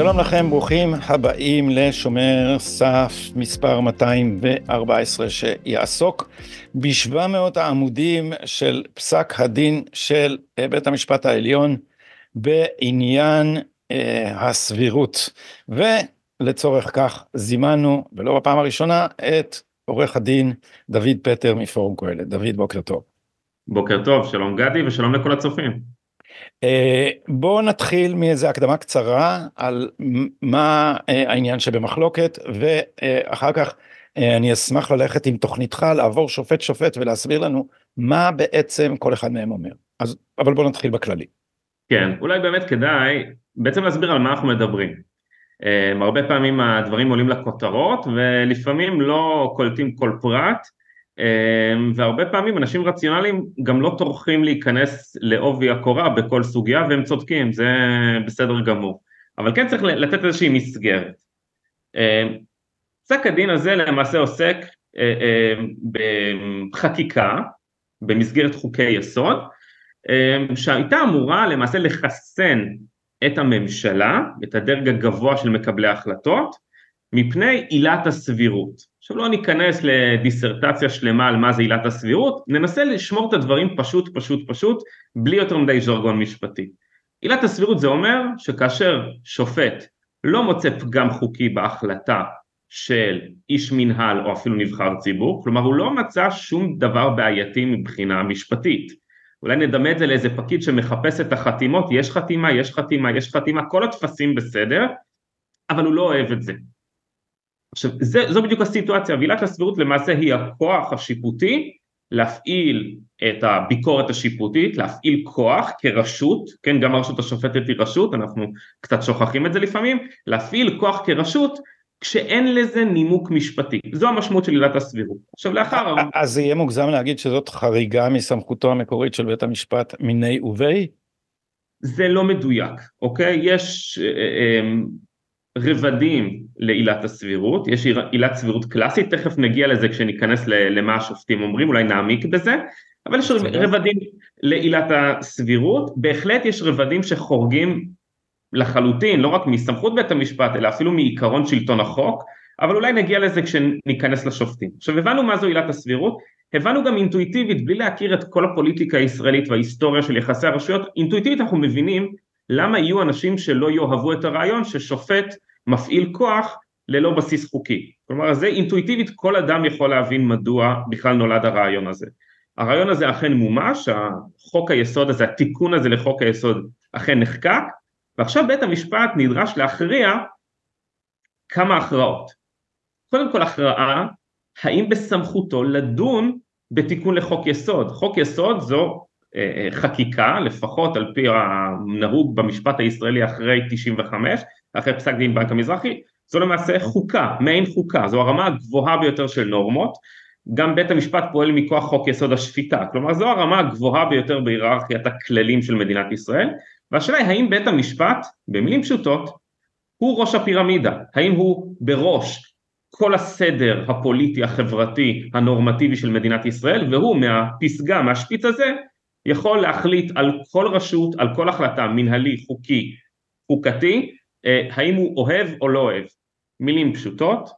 שלום לכם, ברוכים הבאים לשומר סף מספר 214 שיעסוק ב-700 העמודים של פסק הדין של בית המשפט העליון בעניין אה, הסבירות. ולצורך כך זימנו, ולא בפעם הראשונה, את עורך הדין דוד פטר מפורום קהלת. דוד, בוקר טוב. בוקר טוב, שלום גדי ושלום לכל הצופים. אה, בואו נתחיל מאיזה הקדמה קצרה על מה אה, העניין שבמחלוקת ואחר כך אה, אני אשמח ללכת עם תוכניתך לעבור שופט שופט ולהסביר לנו מה בעצם כל אחד מהם אומר. אז אבל בואו נתחיל בכללי. כן, אולי באמת כדאי בעצם להסביר על מה אנחנו מדברים. הרבה פעמים הדברים עולים לכותרות ולפעמים לא קולטים כל פרט והרבה פעמים אנשים רציונליים גם לא טורחים להיכנס לעובי הקורה בכל סוגיה והם צודקים, זה בסדר גמור. אבל כן צריך לתת איזושהי מסגרת. אמ, פסק הדין הזה למעשה עוסק אה, אה, בחקיקה במסגרת חוקי יסוד אמ, שהייתה אמורה למעשה לחסן את הממשלה, את הדרג הגבוה של מקבלי ההחלטות, מפני עילת הסבירות. עכשיו לא ניכנס לדיסרטציה שלמה על מה זה עילת הסבירות, ננסה לשמור את הדברים פשוט פשוט פשוט, בלי יותר מדי ז'רגון משפטי. עילת הסבירות זה אומר שכאשר שופט לא מוצא פגם חוקי בהחלטה של איש מנהל או אפילו נבחר ציבור, כלומר הוא לא מצא שום דבר בעייתי מבחינה משפטית. אולי נדמה את זה לאיזה פקיד שמחפש את החתימות, יש חתימה, יש חתימה, יש חתימה, כל הטפסים בסדר, אבל הוא לא אוהב את זה. עכשיו זה, זו בדיוק הסיטואציה, ועילת הסבירות למעשה היא הכוח השיפוטי להפעיל את הביקורת השיפוטית, להפעיל כוח כרשות, כן גם הרשות השופטת היא רשות, אנחנו קצת שוכחים את זה לפעמים, להפעיל כוח כרשות כשאין לזה נימוק משפטי, זו המשמעות של עילת הסבירות. עכשיו לאחר... אז זה יהיה מוגזם להגיד שזאת חריגה מסמכותו המקורית של בית המשפט מיני ובי? זה לא מדויק, אוקיי? יש... רבדים לעילת הסבירות, יש עילת סבירות קלאסית, תכף נגיע לזה כשניכנס למה השופטים אומרים, אולי נעמיק בזה, אבל יש רבדים לעילת הסבירות, בהחלט יש רבדים שחורגים לחלוטין, לא רק מסמכות בית המשפט, אלא אפילו מעיקרון שלטון החוק, אבל אולי נגיע לזה כשניכנס לשופטים. עכשיו הבנו מה זו עילת הסבירות, הבנו גם אינטואיטיבית, בלי להכיר את כל הפוליטיקה הישראלית וההיסטוריה של יחסי הרשויות, אינטואיטיבית אנחנו מבינים למה יהיו אנשים שלא יאהבו את הרעיון ששופט מפעיל כוח ללא בסיס חוקי. כלומר זה אינטואיטיבית כל אדם יכול להבין מדוע בכלל נולד הרעיון הזה. הרעיון הזה אכן מומש, החוק היסוד הזה, התיקון הזה לחוק היסוד אכן נחקק, ועכשיו בית המשפט נדרש להכריע כמה הכרעות. קודם כל הכרעה, האם בסמכותו לדון בתיקון לחוק יסוד. חוק יסוד זו חקיקה, לפחות על פי הנהוג במשפט הישראלי אחרי 95, אחרי פסק דין בנק המזרחי, זו למעשה חוקה, מעין חוקה, זו הרמה הגבוהה ביותר של נורמות, גם בית המשפט פועל מכוח חוק יסוד השפיטה, כלומר זו הרמה הגבוהה ביותר בהיררכיית הכללים של מדינת ישראל, והשאלה היא האם בית המשפט, במילים פשוטות, הוא ראש הפירמידה, האם הוא בראש כל הסדר הפוליטי, החברתי, הנורמטיבי של מדינת ישראל, והוא מהפסגה, מהשפיץ הזה, יכול להחליט על כל רשות, על כל החלטה מנהלי, חוקי, חוקתי, אה, האם הוא אוהב או לא אוהב. מילים פשוטות,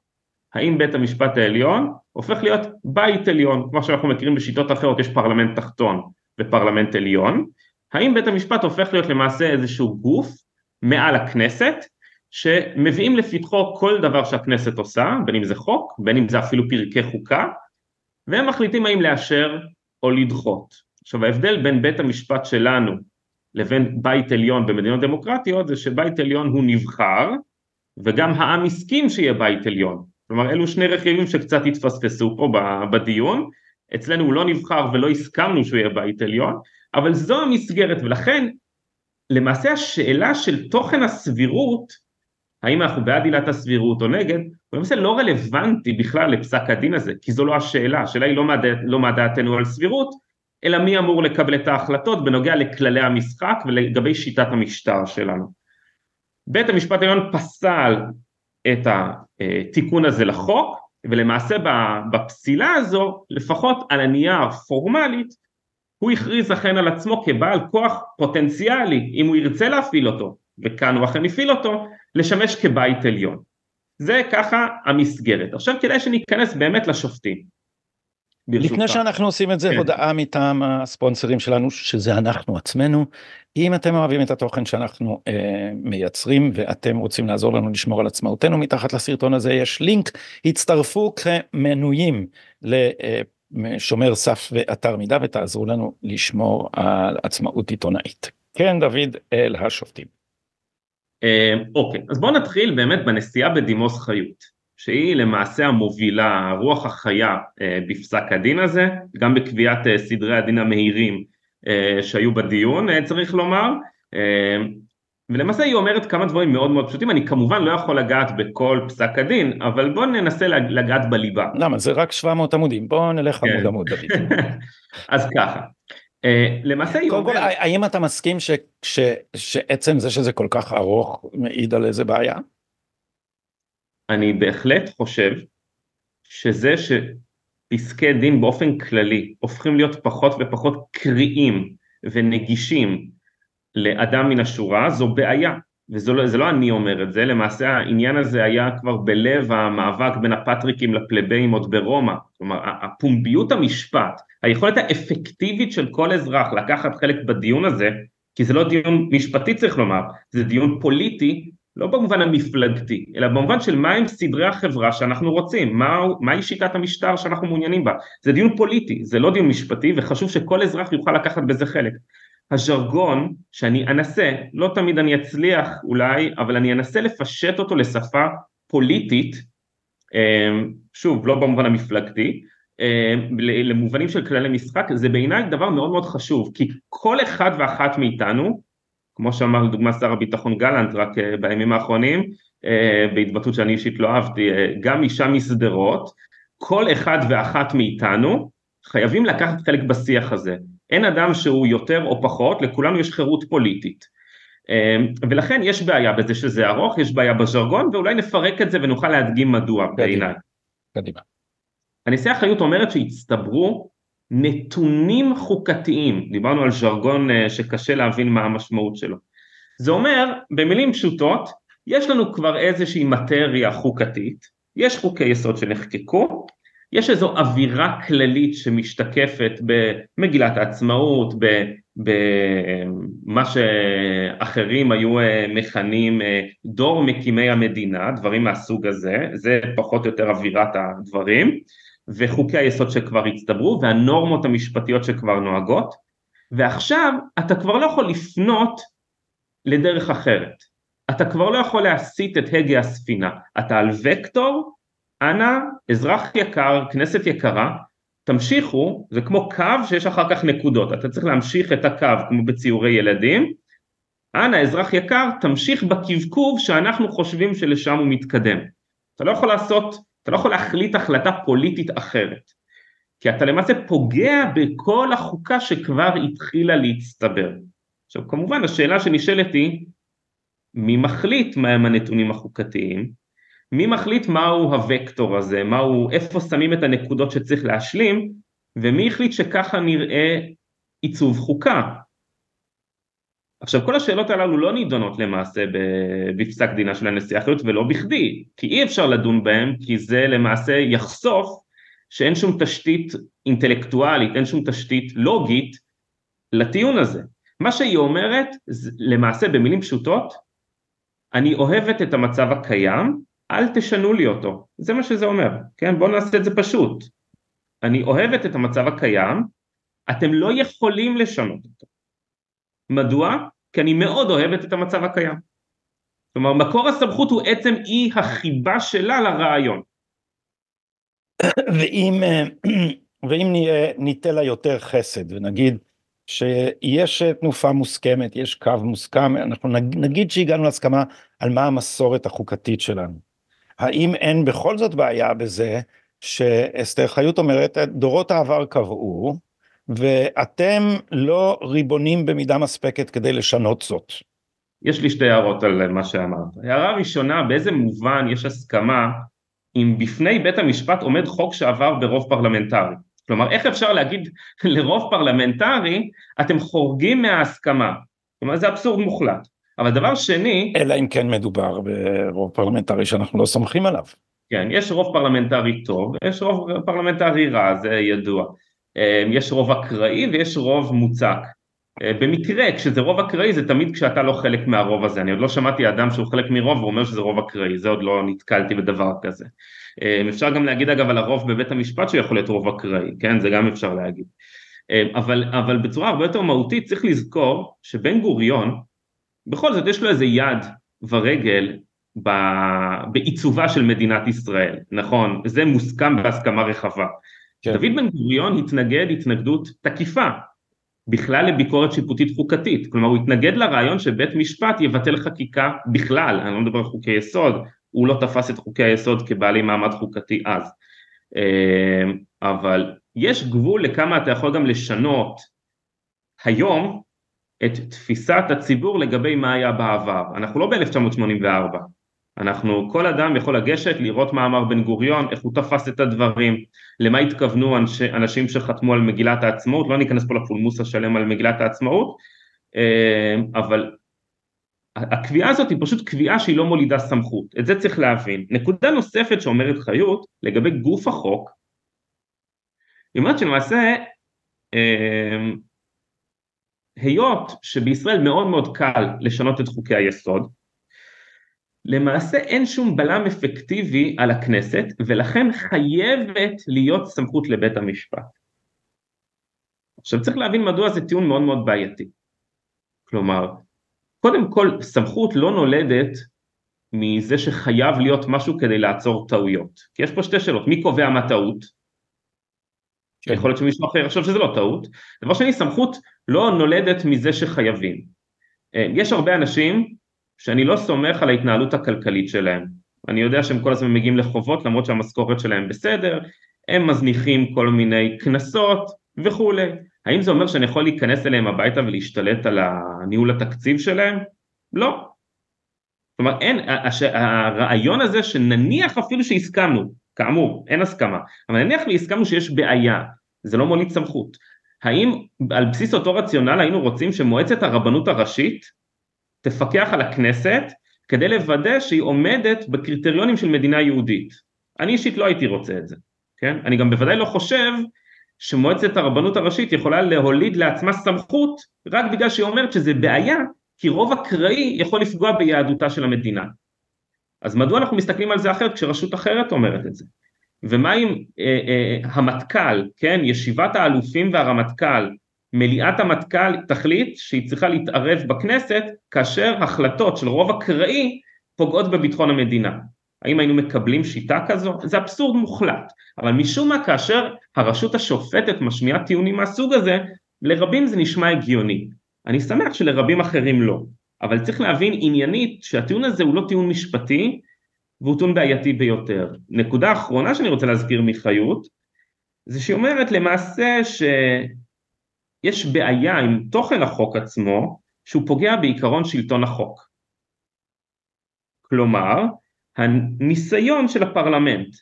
האם בית המשפט העליון הופך להיות בית עליון, כמו שאנחנו מכירים בשיטות אחרות, יש פרלמנט תחתון ופרלמנט עליון, האם בית המשפט הופך להיות למעשה איזשהו גוף מעל הכנסת, שמביאים לפתחו כל דבר שהכנסת עושה, בין אם זה חוק, בין אם זה אפילו פרקי חוקה, והם מחליטים האם לאשר או לדחות. עכשיו ההבדל בין בית המשפט שלנו לבין בית עליון במדינות דמוקרטיות זה שבית עליון הוא נבחר וגם העם הסכים שיהיה בית עליון. כלומר אלו שני רכיבים שקצת התפספסו פה בדיון. אצלנו הוא לא נבחר ולא הסכמנו שהוא יהיה בית עליון אבל זו המסגרת ולכן למעשה השאלה של תוכן הסבירות האם אנחנו בעד עילת הסבירות או נגד, הוא למעשה לא רלוונטי בכלל לפסק הדין הזה, כי זו לא השאלה, השאלה היא לא מה, לא דעתנו על סבירות, אלא מי אמור לקבל את ההחלטות בנוגע לכללי המשחק ולגבי שיטת המשטר שלנו. בית המשפט העליון פסל את התיקון הזה לחוק ולמעשה בפסילה הזו לפחות על הנייר פורמלית הוא הכריז אכן על עצמו כבעל כוח פוטנציאלי אם הוא ירצה להפעיל אותו וכאן הוא אכן הפעיל אותו לשמש כבית עליון. זה ככה המסגרת. עכשיו כדאי שניכנס באמת לשופטים. ברשותך. לפני שאנחנו עושים את זה, כן. הודעה מטעם הספונסרים שלנו, שזה אנחנו עצמנו. אם אתם אוהבים את התוכן שאנחנו אה, מייצרים ואתם רוצים לעזור לנו לשמור על עצמאותנו, מתחת לסרטון הזה יש לינק, הצטרפו כמנויים לשומר סף ואתר מידע ותעזרו לנו לשמור על עצמאות עיתונאית. כן, דוד, אל השופטים. אה, אוקיי, אז בואו נתחיל באמת בנסיעה בדימוס חיות. שהיא למעשה המובילה, הרוח החיה אה, בפסק הדין הזה, גם בקביעת אה, סדרי הדין המהירים אה, שהיו בדיון צריך לומר, ולמעשה היא אומרת כמה דברים מאוד מאוד פשוטים, אני כמובן לא יכול לגעת בכל פסק הדין, אבל בואו ננסה לגעת בליבה. למה? זה רק 700 עמודים, בואו נלך כן. עמוד עמוד דוד. אז ככה, למעשה היא אומרת... קודם כל, האם אתה מסכים שעצם זה שזה כל כך ארוך מעיד על איזה בעיה? אני בהחלט חושב שזה שפסקי דין באופן כללי הופכים להיות פחות ופחות קריאים ונגישים לאדם מן השורה זו בעיה. וזה לא, לא אני אומר את זה, למעשה העניין הזה היה כבר בלב המאבק בין הפטריקים לפלבאים עוד ברומא, כלומר הפומביות המשפט, היכולת האפקטיבית של כל אזרח לקחת חלק בדיון הזה, כי זה לא דיון משפטי צריך לומר, זה דיון פוליטי לא במובן המפלגתי, אלא במובן של מהם סדרי החברה שאנחנו רוצים, מה, מהי שיטת המשטר שאנחנו מעוניינים בה. זה דיון פוליטי, זה לא דיון משפטי, וחשוב שכל אזרח יוכל לקחת בזה חלק. הז'רגון שאני אנסה, לא תמיד אני אצליח אולי, אבל אני אנסה לפשט אותו לשפה פוליטית, אמ, שוב, לא במובן המפלגתי, אמ, למובנים של כללי משחק, זה בעיניי דבר מאוד מאוד חשוב, כי כל אחד ואחת מאיתנו, כמו שאמר לדוגמה שר הביטחון גלנט רק אה, בימים האחרונים, אה, בהתבטאות שאני אישית לא אהבתי, אה, גם אישה משדרות, כל אחד ואחת מאיתנו חייבים לקחת חלק בשיח הזה. אין אדם שהוא יותר או פחות, לכולנו יש חירות פוליטית. ולכן יש בעיה בזה שזה ארוך, יש בעיה בז'רגון, ואולי נפרק את זה ונוכל להדגים מדוע בעיניי. קדימה. הנשיאה חיות אומרת שהצטברו נתונים חוקתיים, דיברנו על ז'רגון אה, שקשה להבין מה המשמעות שלו. זה אומר, במילים פשוטות, יש לנו כבר איזושהי מטריה חוקתית, יש חוקי יסוד שנחקקו, יש איזו אווירה כללית שמשתקפת במגילת העצמאות, במה שאחרים היו אה, מכנים אה, דור מקימי המדינה, דברים מהסוג הזה, זה פחות או יותר אווירת הדברים, וחוקי היסוד שכבר הצטברו והנורמות המשפטיות שכבר נוהגות ועכשיו אתה כבר לא יכול לפנות לדרך אחרת, אתה כבר לא יכול להסיט את הגה הספינה, אתה על וקטור, אנא אזרח יקר, כנסת יקרה, תמשיכו, זה כמו קו שיש אחר כך נקודות, אתה צריך להמשיך את הקו כמו בציורי ילדים, אנא אזרח יקר תמשיך בקבקוב שאנחנו חושבים שלשם הוא מתקדם, אתה לא יכול לעשות אתה לא יכול להחליט החלטה פוליטית אחרת, כי אתה למעשה פוגע בכל החוקה שכבר התחילה להצטבר. עכשיו כמובן השאלה שנשאלת היא, מי מחליט מהם הנתונים החוקתיים? מי מחליט מהו הוקטור הזה, מהו, איפה שמים את הנקודות שצריך להשלים, ומי החליט שככה נראה עיצוב חוקה? עכשיו כל השאלות הללו לא נידונות למעשה בפסק דינה של הנשיאה חיות ולא בכדי, כי אי אפשר לדון בהם כי זה למעשה יחשוף שאין שום תשתית אינטלקטואלית, אין שום תשתית לוגית לטיעון הזה. מה שהיא אומרת, למעשה במילים פשוטות, אני אוהבת את המצב הקיים, אל תשנו לי אותו, זה מה שזה אומר, כן? בואו נעשה את זה פשוט. אני אוהבת את המצב הקיים, אתם לא יכולים לשנות אותו. מדוע? כי אני מאוד אוהבת את המצב הקיים. כלומר מקור הסמכות הוא עצם אי החיבה שלה לרעיון. ואם, אה, ואם ניתן לה יותר חסד ונגיד שיש תנופה מוסכמת, יש קו מוסכם, אנחנו נגיד שהגענו להסכמה על מה המסורת החוקתית שלנו. האם אין בכל זאת בעיה בזה שאסתר חיות אומרת דורות העבר קבעו ואתם לא ריבונים במידה מספקת כדי לשנות זאת. יש לי שתי הערות על מה שאמרת. הערה ראשונה, באיזה מובן יש הסכמה אם בפני בית המשפט עומד חוק שעבר ברוב פרלמנטרי. כלומר, איך אפשר להגיד לרוב פרלמנטרי, אתם חורגים מההסכמה? כלומר, זה אבסורד מוחלט. אבל דבר שני... אלא אם כן מדובר ברוב פרלמנטרי שאנחנו לא סומכים עליו. כן, יש רוב פרלמנטרי טוב, יש רוב פרלמנטרי רע, זה ידוע. אה, יש רוב אקראי ויש רוב מוצק. אה, במקרה, כשזה רוב אקראי זה תמיד כשאתה לא חלק מהרוב הזה, אני עוד לא שמעתי אדם שהוא חלק מרוב ואומר שזה רוב אקראי, זה עוד לא נתקלתי בדבר כזה. אה, אפשר גם להגיד אגב על הרוב בבית המשפט שהוא יכול להיות רוב אקראי, כן, זה גם אפשר להגיד. אבל, אבל בצורה הרבה יותר מהותית צריך לזכור שבן גוריון, בכל זאת יש לו איזה יד ורגל בעיצובה של מדינת ישראל, נכון, זה מוסכם בהסכמה רחבה. כן. דוד בן גוריון התנגד התנגדות תקיפה בכלל לביקורת שיפוטית חוקתית, כלומר הוא התנגד לרעיון שבית משפט יבטל חקיקה בכלל, אני לא מדבר על חוקי יסוד, הוא לא תפס את חוקי היסוד כבעלי מעמד חוקתי אז, אה, אבל יש גבול לכמה אתה יכול גם לשנות היום את תפיסת הציבור לגבי מה היה בעבר, אנחנו לא ב-1984, אנחנו, כל אדם יכול לגשת, לראות מה אמר בן גוריון, איך הוא תפס את הדברים, למה התכוונו אנשי, אנשים שחתמו על מגילת העצמאות, לא ניכנס פה לפולמוס השלם על מגילת העצמאות, אה, אבל הקביעה הזאת היא פשוט קביעה שהיא לא מולידה סמכות, את זה צריך להבין. נקודה נוספת שאומרת חיות לגבי גוף החוק, היא אומרת שלמעשה אה, היות שבישראל מאוד מאוד קל לשנות את חוקי היסוד, למעשה אין שום בלם אפקטיבי על הכנסת ולכן חייבת להיות סמכות לבית המשפט. עכשיו צריך להבין מדוע זה טיעון מאוד מאוד בעייתי. כלומר, קודם כל סמכות לא נולדת מזה שחייב להיות משהו כדי לעצור טעויות. כי יש פה שתי שאלות, מי קובע מה טעות? כן. יכול להיות שמישהו אחר יחשוב שזה לא טעות. דבר שני, סמכות לא נולדת מזה שחייבים. אה, יש הרבה אנשים שאני לא סומך על ההתנהלות הכלכלית שלהם. אני יודע שהם כל הזמן מגיעים לחובות למרות שהמשכורת שלהם בסדר, הם מזניחים כל מיני קנסות וכולי. האם זה אומר שאני יכול להיכנס אליהם הביתה ולהשתלט על הניהול התקציב שלהם? לא. כלומר אין, הש, הרעיון הזה שנניח אפילו שהסכמנו, כאמור אין הסכמה, אבל נניח והסכמנו שיש בעיה, זה לא מוליד סמכות. האם על בסיס אותו רציונל היינו רוצים שמועצת הרבנות הראשית תפקח על הכנסת כדי לוודא שהיא עומדת בקריטריונים של מדינה יהודית. אני אישית לא הייתי רוצה את זה, כן? אני גם בוודאי לא חושב שמועצת הרבנות הראשית יכולה להוליד לעצמה סמכות רק בגלל שהיא אומרת שזה בעיה, כי רוב אקראי יכול לפגוע ביהדותה של המדינה. אז מדוע אנחנו מסתכלים על זה אחרת כשרשות אחרת אומרת את זה? ומה אם אה, אה, המטכ"ל, כן, ישיבת האלופים והרמטכ"ל מליאת המטכ"ל תחליט שהיא צריכה להתערב בכנסת כאשר החלטות של רוב אקראי פוגעות בביטחון המדינה. האם היינו מקבלים שיטה כזו? זה אבסורד מוחלט, אבל משום מה כאשר הרשות השופטת משמיעה טיעונים מהסוג הזה, לרבים זה נשמע הגיוני. אני שמח שלרבים אחרים לא, אבל צריך להבין עניינית שהטיעון הזה הוא לא טיעון משפטי והוא טיעון בעייתי ביותר. נקודה אחרונה שאני רוצה להזכיר מחיות, זה שהיא אומרת למעשה ש... יש בעיה עם תוכן החוק עצמו שהוא פוגע בעיקרון שלטון החוק. כלומר, הניסיון של הפרלמנט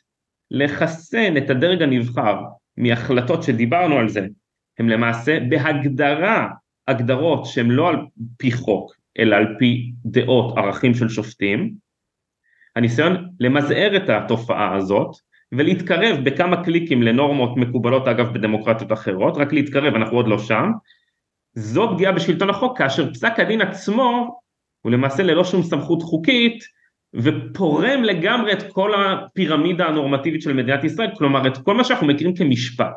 לחסן את הדרג הנבחר מהחלטות שדיברנו על זה, הם למעשה בהגדרה הגדרות שהן לא על פי חוק, אלא על פי דעות, ערכים של שופטים, הניסיון למזער את התופעה הזאת ולהתקרב בכמה קליקים לנורמות מקובלות אגב בדמוקרטיות אחרות, רק להתקרב, אנחנו עוד לא שם, זו פגיעה בשלטון החוק כאשר פסק הדין עצמו הוא למעשה ללא שום סמכות חוקית ופורם לגמרי את כל הפירמידה הנורמטיבית של מדינת ישראל, כלומר את כל מה שאנחנו מכירים כמשפט.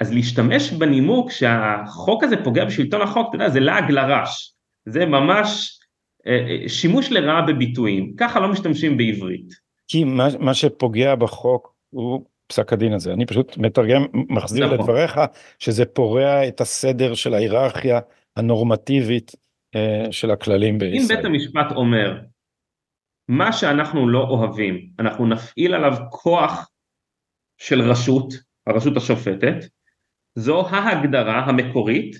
אז להשתמש בנימוק שהחוק הזה פוגע בשלטון החוק, אתה יודע, זה לעג לרש, זה ממש אה, אה, שימוש לרעה בביטויים, ככה לא משתמשים בעברית. כי מה, מה שפוגע בחוק הוא פסק הדין הזה. אני פשוט מתרגם, מחזיר נכון. לדבריך, שזה פורע את הסדר של ההיררכיה הנורמטיבית אה, של הכללים בישראל. אם בית המשפט אומר, מה שאנחנו לא אוהבים, אנחנו נפעיל עליו כוח של רשות, הרשות השופטת, זו ההגדרה המקורית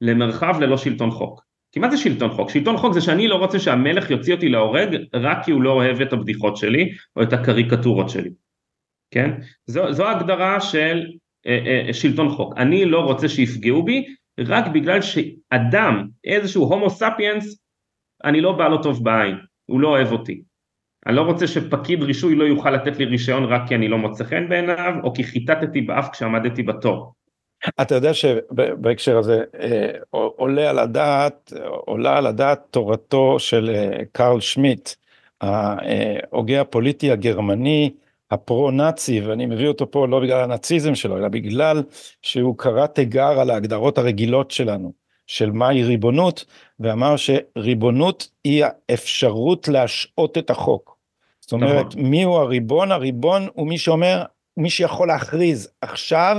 למרחב ללא שלטון חוק. כי מה זה שלטון חוק? שלטון חוק זה שאני לא רוצה שהמלך יוציא אותי להורג רק כי הוא לא אוהב את הבדיחות שלי או את הקריקטורות שלי, כן? זו, זו הגדרה של אה, אה, שלטון חוק. אני לא רוצה שיפגעו בי רק בגלל שאדם, איזשהו הומו ספיאנס, אני לא בא לו טוב בעין, הוא לא אוהב אותי. אני לא רוצה שפקיד רישוי לא יוכל לתת לי רישיון רק כי אני לא מוצא חן בעיניו, או כי חיטטתי באף כשעמדתי בתור. אתה יודע שבהקשר הזה אה, עולה על הדעת, עולה על הדעת תורתו של אה, קרל שמיט, ההוגה הפוליטי הגרמני הפרו-נאצי, ואני מביא אותו פה לא בגלל הנאציזם שלו, אלא בגלל שהוא קרא תיגר על ההגדרות הרגילות שלנו, של מהי ריבונות, ואמר שריבונות היא האפשרות להשעות את החוק. זאת אומרת, נכון. מי הוא הריבון? הריבון הוא מי שאומר, מי שיכול להכריז, עכשיו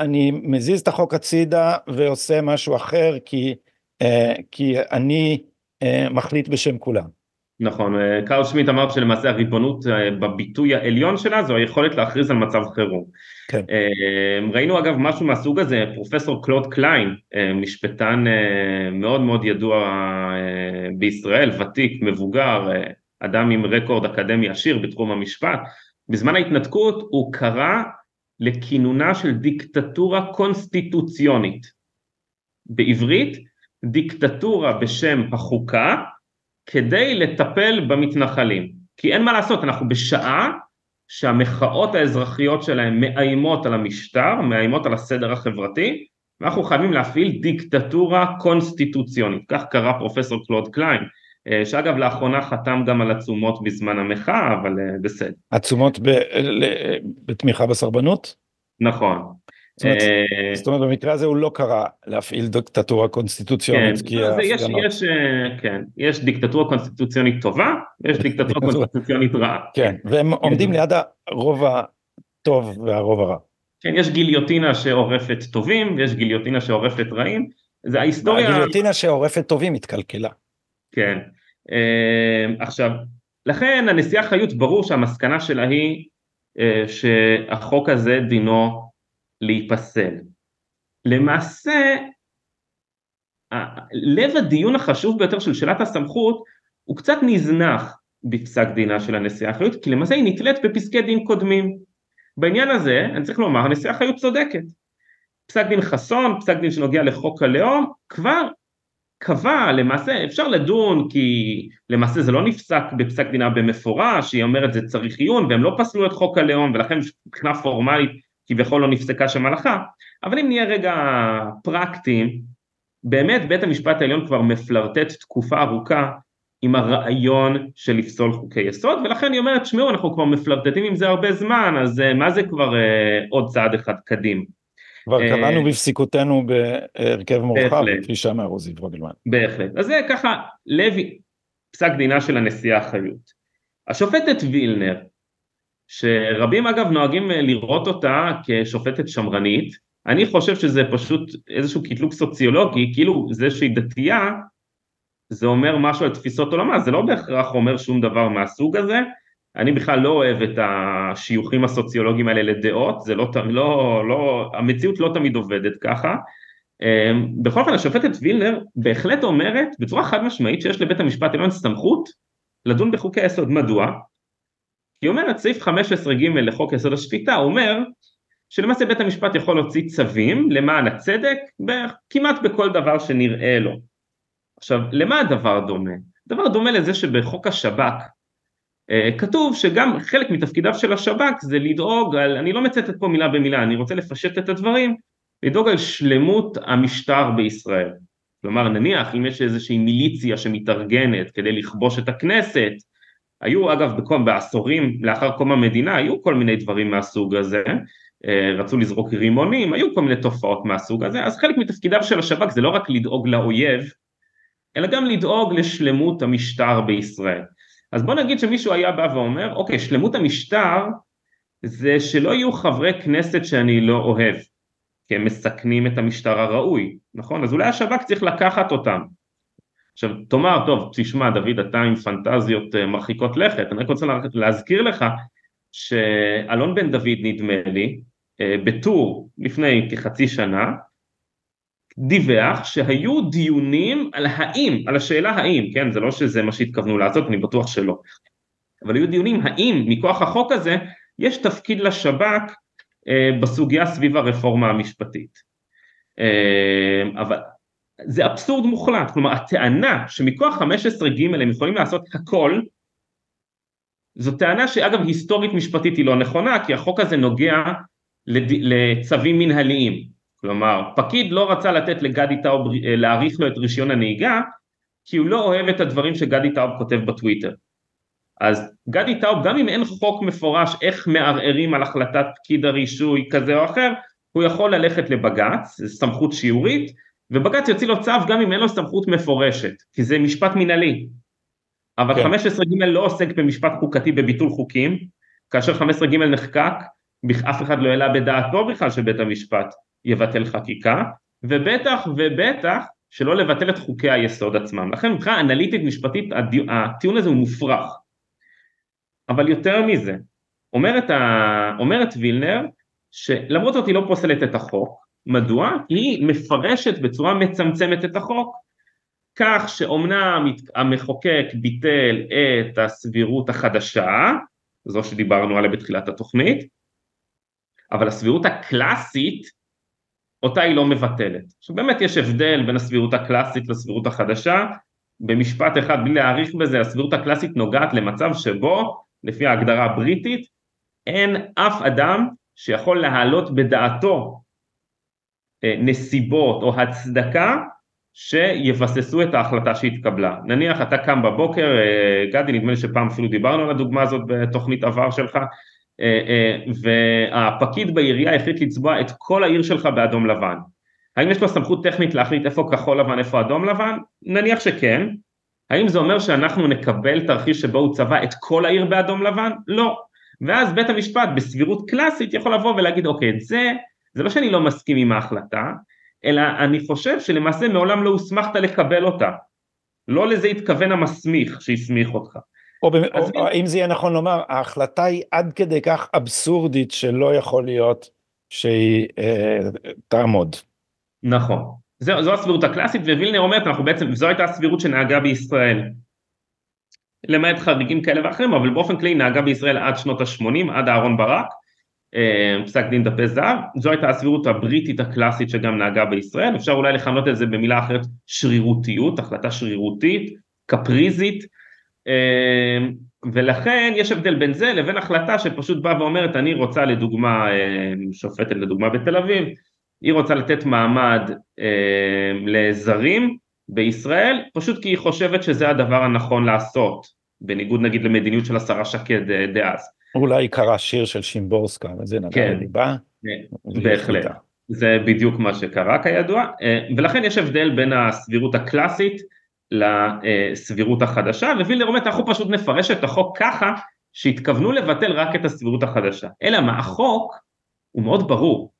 אני מזיז את החוק הצידה ועושה משהו אחר, כי, אה, כי אני אה, מחליט בשם כולם. נכון, אה, קארל שמיט אמר שלמעשה הריבונות בביטוי העליון שלה זו היכולת להכריז על מצב חירום. כן. ראינו אגב משהו מהסוג הזה, פרופסור קלוד קליין, משפטן מאוד מאוד ידוע בישראל, ותיק, מבוגר, אדם עם רקורד אקדמי עשיר בתחום המשפט, בזמן ההתנתקות הוא קרא לכינונה של דיקטטורה קונסטיטוציונית. בעברית, דיקטטורה בשם החוקה כדי לטפל במתנחלים. כי אין מה לעשות, אנחנו בשעה שהמחאות האזרחיות שלהם מאיימות על המשטר, מאיימות על הסדר החברתי, ואנחנו חייבים להפעיל דיקטטורה קונסטיטוציונית, כך קרא פרופסור קלוד קליין, שאגב לאחרונה חתם גם על עצומות בזמן המחאה, אבל אה, בסדר. עצומות בתמיכה בסרבנות? נכון. זאת אומרת, אה, זאת אומרת במקרה הזה הוא לא קרא להפעיל דיקטטורה קונסטיטוציונית כן. יש, יש, אה, כן, יש דיקטטורה קונסטיטוציונית טובה, יש דיקטטורה קונסטיטוציונית רעה. כן, והם עומדים ליד הרוב הטוב והרוב הרע. כן, יש גיליוטינה שעורפת טובים, ויש גיליוטינה שעורפת רעים, זה ההיסטוריה... הגיליוטינה שעורפת טובים התקלקלה. כן, אה, עכשיו, לכן הנשיאה חיות ברור שהמסקנה שלה היא שהחוק הזה דינו להיפסל. למעשה, לב הדיון החשוב ביותר של שאלת הסמכות הוא קצת נזנח בפסק דינה של הנשיאה חיות, כי למעשה היא נתלית בפסקי דין קודמים. בעניין הזה, אני צריך לומר, הנשיאה חיות צודקת. פסק דין חסון, פסק דין שנוגע לחוק הלאום, כבר קבע, למעשה אפשר לדון כי למעשה זה לא נפסק בפסק דינה במפורש, היא אומרת זה צריך עיון והם לא פסלו את חוק הלאום ולכן מבחינה פורמלית כביכול לא נפסקה שם הלכה, אבל אם נהיה רגע פרקטיים, באמת בית המשפט העליון כבר מפלרטט תקופה ארוכה עם הרעיון של לפסול חוקי יסוד, ולכן היא אומרת, שמעו, אנחנו כבר מפלרטטים עם זה הרבה זמן, אז אה, מה זה כבר uh, עוד צעד אחד קדים? כבר uh, קראנו בפסיקותינו בהרכב מורחב, כפי שאמר עוזי פרוגלמן. בהחלט. אז זה ככה, לוי, פסק דינה של הנשיאה חיות. השופטת וילנר, שרבים אגב נוהגים אה, לראות אותה כשופטת שמרנית, אני חושב שזה פשוט איזשהו קטלוג סוציולוגי, כאילו זה שהיא דתייה, זה אומר משהו על תפיסות עולמה, זה לא בהכרח אומר שום דבר מהסוג הזה, אני בכלל לא אוהב את השיוכים הסוציולוגיים האלה לדעות, זה לא, לא, לא, המציאות לא תמיד עובדת ככה. אמ, בכל אופן השופטת וילנר בהחלט אומרת בצורה חד משמעית שיש לבית המשפט העליון סמכות לדון בחוקי היסוד, מדוע? היא אומרת סעיף 15ג לחוק יסוד השפיטה אומר שלמעשה בית המשפט יכול להוציא צווים למען הצדק כמעט בכל דבר שנראה לו. עכשיו למה הדבר דומה? הדבר דומה לזה שבחוק השב"כ כתוב שגם חלק מתפקידיו של השב"כ זה לדאוג על, אני לא מצטט פה מילה במילה, אני רוצה לפשט את הדברים, לדאוג על שלמות המשטר בישראל. כלומר נניח אם יש איזושהי מיליציה שמתארגנת כדי לכבוש את הכנסת היו אגב בקום, בעשורים לאחר קום המדינה היו כל מיני דברים מהסוג הזה, אה, רצו לזרוק רימונים, היו כל מיני תופעות מהסוג הזה, אז חלק מתפקידיו של השב"כ זה לא רק לדאוג לאויב, אלא גם לדאוג לשלמות המשטר בישראל. אז בוא נגיד שמישהו היה בא ואומר, אוקיי, שלמות המשטר זה שלא יהיו חברי כנסת שאני לא אוהב, כי הם מסכנים את המשטר הראוי, נכון? אז אולי השב"כ צריך לקחת אותם, עכשיו תאמר, טוב, תשמע דוד אתה עם פנטזיות אה, מרחיקות לכת, אני רק רוצה להזכיר לך שאלון בן דוד נדמה לי, אה, בטור לפני כחצי שנה, דיווח שהיו דיונים על האם, על השאלה האם, כן, זה לא שזה מה שהתכוונו לעשות, אני בטוח שלא, אבל היו דיונים האם מכוח החוק הזה יש תפקיד לשב"כ אה, בסוגיה סביב הרפורמה המשפטית. אבל זה אבסורד מוחלט, כלומר הטענה שמכוח 15ג הם יכולים לעשות הכל, זו טענה שאגב היסטורית משפטית היא לא נכונה, כי החוק הזה נוגע. לצווים מנהליים, כלומר פקיד לא רצה לתת לגדי טאוב אה, להאריך לו את רישיון הנהיגה, כי הוא לא אוהב את הדברים שגדי טאוב כותב בטוויטר. אז גדי טאוב גם אם אין חוק מפורש איך מערערים על החלטת פקיד הרישוי כזה או אחר, הוא יכול ללכת לבג"ץ, זו סמכות שיעורית, ובג"ץ יוציא לו צו גם אם אין לו סמכות מפורשת, כי זה משפט מנהלי. אבל כן. 15ג לא עוסק במשפט חוקתי בביטול חוקים, כאשר 15ג נחקק, אף אחד לא העלה בדעתו בכלל שבית המשפט יבטל חקיקה, ובטח ובטח שלא לבטל את חוקי היסוד עצמם. לכן מבחינה אנליטית משפטית הטיעון הזה הוא מופרך. אבל יותר מזה, אומרת, ה... אומרת וילנר שלמרות זאת היא לא פוסלת את החוק, מדוע? היא מפרשת בצורה מצמצמת את החוק כך שאומנם המחוקק ביטל את הסבירות החדשה, זו שדיברנו עליה בתחילת התוכנית, אבל הסבירות הקלאסית אותה היא לא מבטלת. עכשיו באמת יש הבדל בין הסבירות הקלאסית לסבירות החדשה, במשפט אחד בלי להעריך בזה, הסבירות הקלאסית נוגעת למצב שבו, לפי ההגדרה הבריטית, אין אף אדם שיכול להעלות בדעתו אה, נסיבות או הצדקה שיבססו את ההחלטה שהתקבלה. נניח אתה קם בבוקר, אה, גדי נדמה לי שפעם אפילו דיברנו על הדוגמה הזאת בתוכנית עבר שלך, והפקיד בעירייה החליט לצבוע את כל העיר שלך באדום לבן. האם יש לו סמכות טכנית להחליט איפה כחול לבן, איפה אדום לבן? נניח שכן. האם זה אומר שאנחנו נקבל תרחיש שבו הוא צבע את כל העיר באדום לבן? לא. ואז בית המשפט בסבירות קלאסית יכול לבוא ולהגיד אוקיי את זה, זה לא שאני לא מסכים עם ההחלטה, אלא אני חושב שלמעשה מעולם לא הוסמכת לקבל אותה. לא לזה התכוון המסמיך שהסמיך אותך. או, במ... או אם זה יהיה נכון לומר, ההחלטה היא עד כדי כך אבסורדית שלא יכול להיות שהיא אה, תעמוד. נכון. זו, זו הסבירות הקלאסית, ווילנר אומרת, אנחנו בעצם, זו הייתה הסבירות שנהגה בישראל. למעט חריגים כאלה ואחרים, אבל באופן כללי נהגה בישראל עד שנות ה-80, עד אהרון ברק, אה, פסק דין דפי זהב, זו הייתה הסבירות הבריטית הקלאסית שגם נהגה בישראל, אפשר אולי לכנות את זה במילה אחרת שרירותיות, החלטה שרירותית, קפריזית, ולכן יש הבדל בין זה לבין החלטה שפשוט באה ואומרת אני רוצה לדוגמה, אה, שופטת לדוגמה בתל אביב, היא רוצה לתת מעמד לזרים בישראל, פשוט כי היא חושבת שזה הדבר הנכון לעשות, בניגוד נגיד למדיניות של השרה שקד אה, דאז. אולי קרא שיר של שימבורסקה וזה נגע כן, לליבה. כן, בהחלט, זה בדיוק מה שקרה כידוע, ולכן יש הבדל בין הסבירות הקלאסית לסבירות החדשה, ווילר אומר אנחנו פשוט נפרש את החוק ככה שהתכוונו לבטל רק את הסבירות החדשה. אלא מה, החוק הוא מאוד ברור.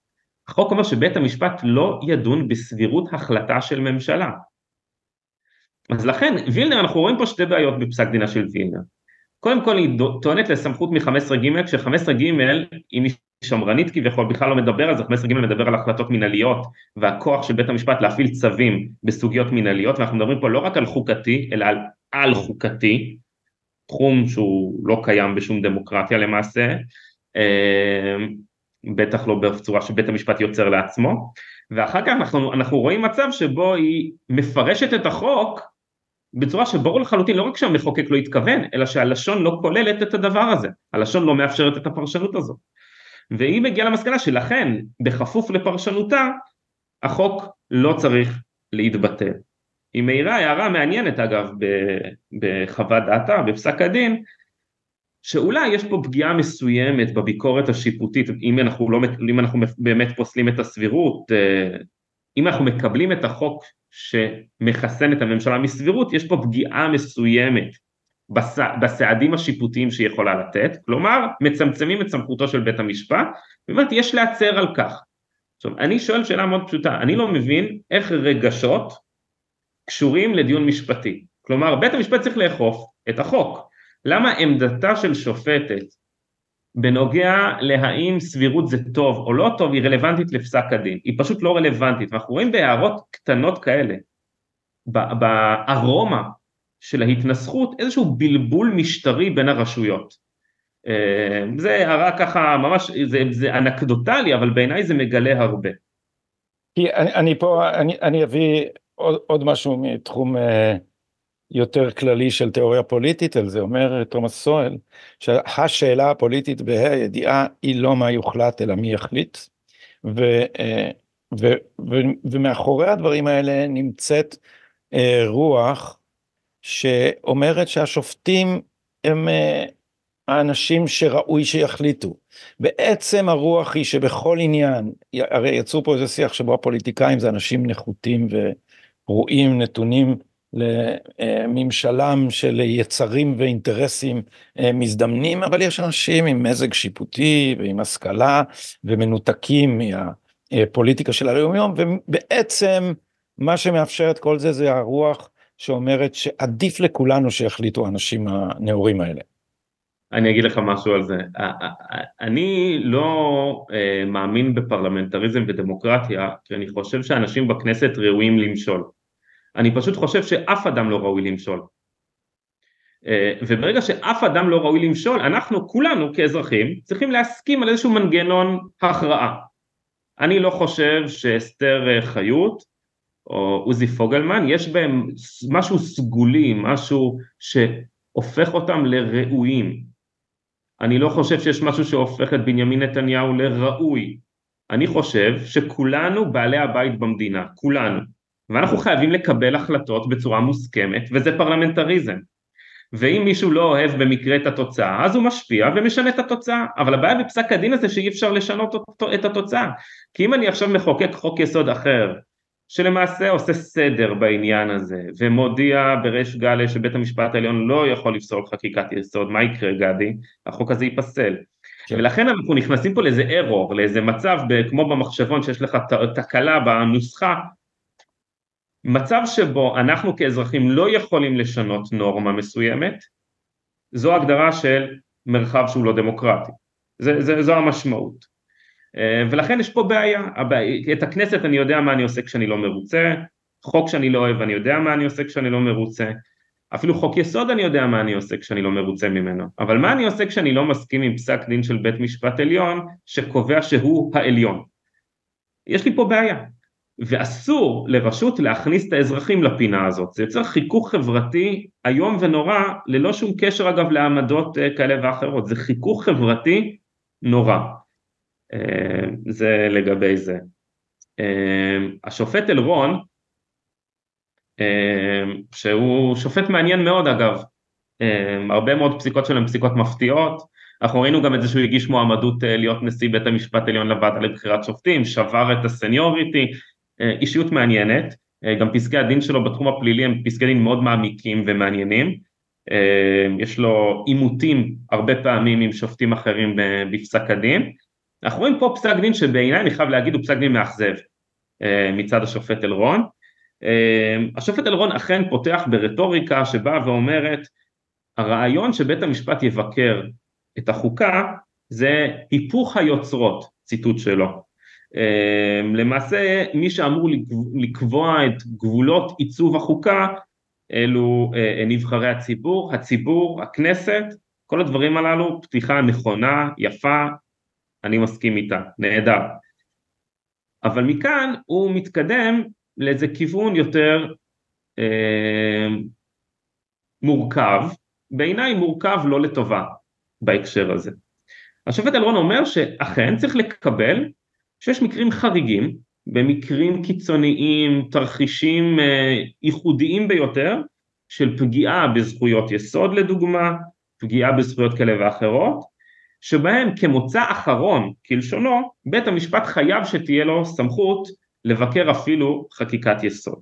החוק אומר שבית המשפט לא ידון בסבירות החלטה של ממשלה. אז לכן וילנר אנחנו רואים פה שתי בעיות בפסק דינה של וילנר. קודם כל היא טוענת לסמכות מ-15ג, כש-15ג אם היא שמרנית כביכול בכלל לא מדבר על זה, 15ג מדבר על החלטות מנהליות והכוח של בית המשפט להפעיל צווים בסוגיות מנהליות ואנחנו מדברים פה לא רק על חוקתי אלא על על חוקתי, תחום שהוא לא קיים בשום דמוקרטיה למעשה, אה, בטח לא בצורה שבית המשפט יוצר לעצמו, ואחר כך אנחנו, אנחנו רואים מצב שבו היא מפרשת את החוק בצורה שברור לחלוטין לא רק שהמחוקק לא התכוון, אלא שהלשון לא כוללת את הדבר הזה, הלשון לא מאפשרת את הפרשנות הזו. והיא מגיעה למסקנה שלכן, בכפוף לפרשנותה, החוק לא צריך להתבטל. היא מעירה הערה מעניינת אגב בחוות דעתה, בפסק הדין, שאולי יש פה פגיעה מסוימת בביקורת השיפוטית, אם אנחנו, לא, אם אנחנו באמת פוסלים את הסבירות, אה, אם אנחנו מקבלים את החוק שמחסן את הממשלה מסבירות, יש פה פגיעה מסוימת בסעדים השיפוטיים שהיא יכולה לתת, כלומר מצמצמים את סמכותו של בית המשפט, ואומרת יש להצר על כך. עכשיו אני שואל שאלה מאוד פשוטה, אני לא מבין איך רגשות קשורים לדיון משפטי, כלומר בית המשפט צריך לאכוף את החוק, למה עמדתה של שופטת בנוגע להאם סבירות זה טוב או לא טוב היא רלוונטית לפסק הדין, היא פשוט לא רלוונטית, ואנחנו רואים בהערות קטנות כאלה, בארומה של ההתנסחות איזשהו בלבול משטרי בין הרשויות. אה, זה הערה ככה ממש, זה, זה אנקדוטלי אבל בעיניי זה מגלה הרבה. כי אני, אני פה, אני, אני אביא עוד, עוד משהו מתחום אה, יותר כללי של תיאוריה פוליטית על זה, אומר תומאס סואל, שהשאלה הפוליטית בה"א הידיעה היא לא מה יוחלט אלא מי יחליט, ו, אה, ו, ו, ומאחורי הדברים האלה נמצאת רוח שאומרת שהשופטים הם אה, האנשים שראוי שיחליטו. בעצם הרוח היא שבכל עניין, הרי יצאו פה איזה שיח שבו הפוליטיקאים זה אנשים נחותים ורואים נתונים לממשלם של יצרים ואינטרסים אה, מזדמנים, אבל יש אנשים עם מזג שיפוטי ועם השכלה ומנותקים מהפוליטיקה של היום יום, ובעצם מה שמאפשר את כל זה זה הרוח שאומרת שעדיף לכולנו שיחליטו האנשים הנאורים האלה. אני אגיד לך משהו על זה. אני לא אה, מאמין בפרלמנטריזם ודמוקרטיה, כי אני חושב שאנשים בכנסת ראויים למשול. אני פשוט חושב שאף אדם לא ראוי למשול. אה, וברגע שאף אדם לא ראוי למשול, אנחנו כולנו כאזרחים צריכים להסכים על איזשהו מנגנון הכרעה. אני לא חושב שאסתר חיות או עוזי פוגלמן, יש בהם משהו סגולי, משהו שהופך אותם לראויים. אני לא חושב שיש משהו שהופך את בנימין נתניהו לראוי. אני חושב שכולנו בעלי הבית במדינה, כולנו. ואנחנו חייבים לקבל החלטות בצורה מוסכמת, וזה פרלמנטריזם. ואם מישהו לא אוהב במקרה את התוצאה, אז הוא משפיע ומשנה את התוצאה. אבל הבעיה בפסק הדין הזה שאי אפשר לשנות את התוצאה. כי אם אני עכשיו מחוקק חוק יסוד אחר, שלמעשה עושה סדר בעניין הזה, ומודיע בריש גלי שבית המשפט העליון לא יכול לפסול חקיקת יסוד, מה יקרה גדי? החוק הזה ייפסל. כן. ולכן אנחנו נכנסים פה לאיזה ארור, לאיזה מצב כמו במחשבון שיש לך תקלה בנוסחה, מצב שבו אנחנו כאזרחים לא יכולים לשנות נורמה מסוימת, זו הגדרה של מרחב שהוא לא דמוקרטי, זה, זה, זו המשמעות. אה, ולכן יש פה בעיה, את הכנסת אני יודע מה אני עושה כשאני לא מרוצה, חוק שאני לא אוהב אני יודע מה אני עושה כשאני לא מרוצה, אפילו חוק יסוד אני יודע מה אני עושה כשאני לא מרוצה ממנו, אבל מה אני עושה כשאני לא מסכים עם פסק דין של בית משפט עליון שקובע שהוא העליון? יש לי פה בעיה, ואסור לרשות להכניס את האזרחים לפינה הזאת, זה יוצר חיכוך חברתי איום ונורא ללא שום קשר אגב לעמדות אה, כאלה ואחרות, זה חיכוך חברתי נורא. אה, זה לגבי זה. אה, השופט אלרון, אה, שהוא שופט מעניין מאוד אגב, הרבה מאוד פסיקות שלהם פסיקות מפתיעות, אנחנו ראינו גם את זה שהוא הגיש מועמדות להיות נשיא בית המשפט העליון לוועדה לבחירת שופטים, שבר את הסניוריטי, אישיות מעניינת, גם פסקי הדין שלו בתחום הפלילי הם פסקי דין מאוד מעמיקים ומעניינים, יש לו עימותים הרבה פעמים עם שופטים אחרים בפסק הדין, אנחנו רואים פה פסק דין שבעיניי אני חייב להגיד הוא פסק דין מאכזב אה, מצד השופט אלרון. אה, השופט אלרון אכן פותח ברטוריקה שבאה ואומרת הרעיון שבית המשפט יבקר את החוקה זה היפוך היוצרות, ציטוט שלו. אה, למעשה מי שאמור לקבוע את גבולות עיצוב החוקה אלו נבחרי הציבור, הציבור, הכנסת, כל הדברים הללו, פתיחה נכונה, יפה, אני מסכים איתה, נהדר. אבל מכאן הוא מתקדם לאיזה כיוון יותר אה, מורכב, בעיניי מורכב לא לטובה בהקשר הזה. השופט אלרון אומר שאכן צריך לקבל שיש מקרים חריגים, במקרים קיצוניים, תרחישים אה, ייחודיים ביותר, של פגיעה בזכויות יסוד לדוגמה, פגיעה בזכויות כאלה ואחרות, שבהם כמוצא אחרון כלשונו בית המשפט חייב שתהיה לו סמכות לבקר אפילו חקיקת יסוד.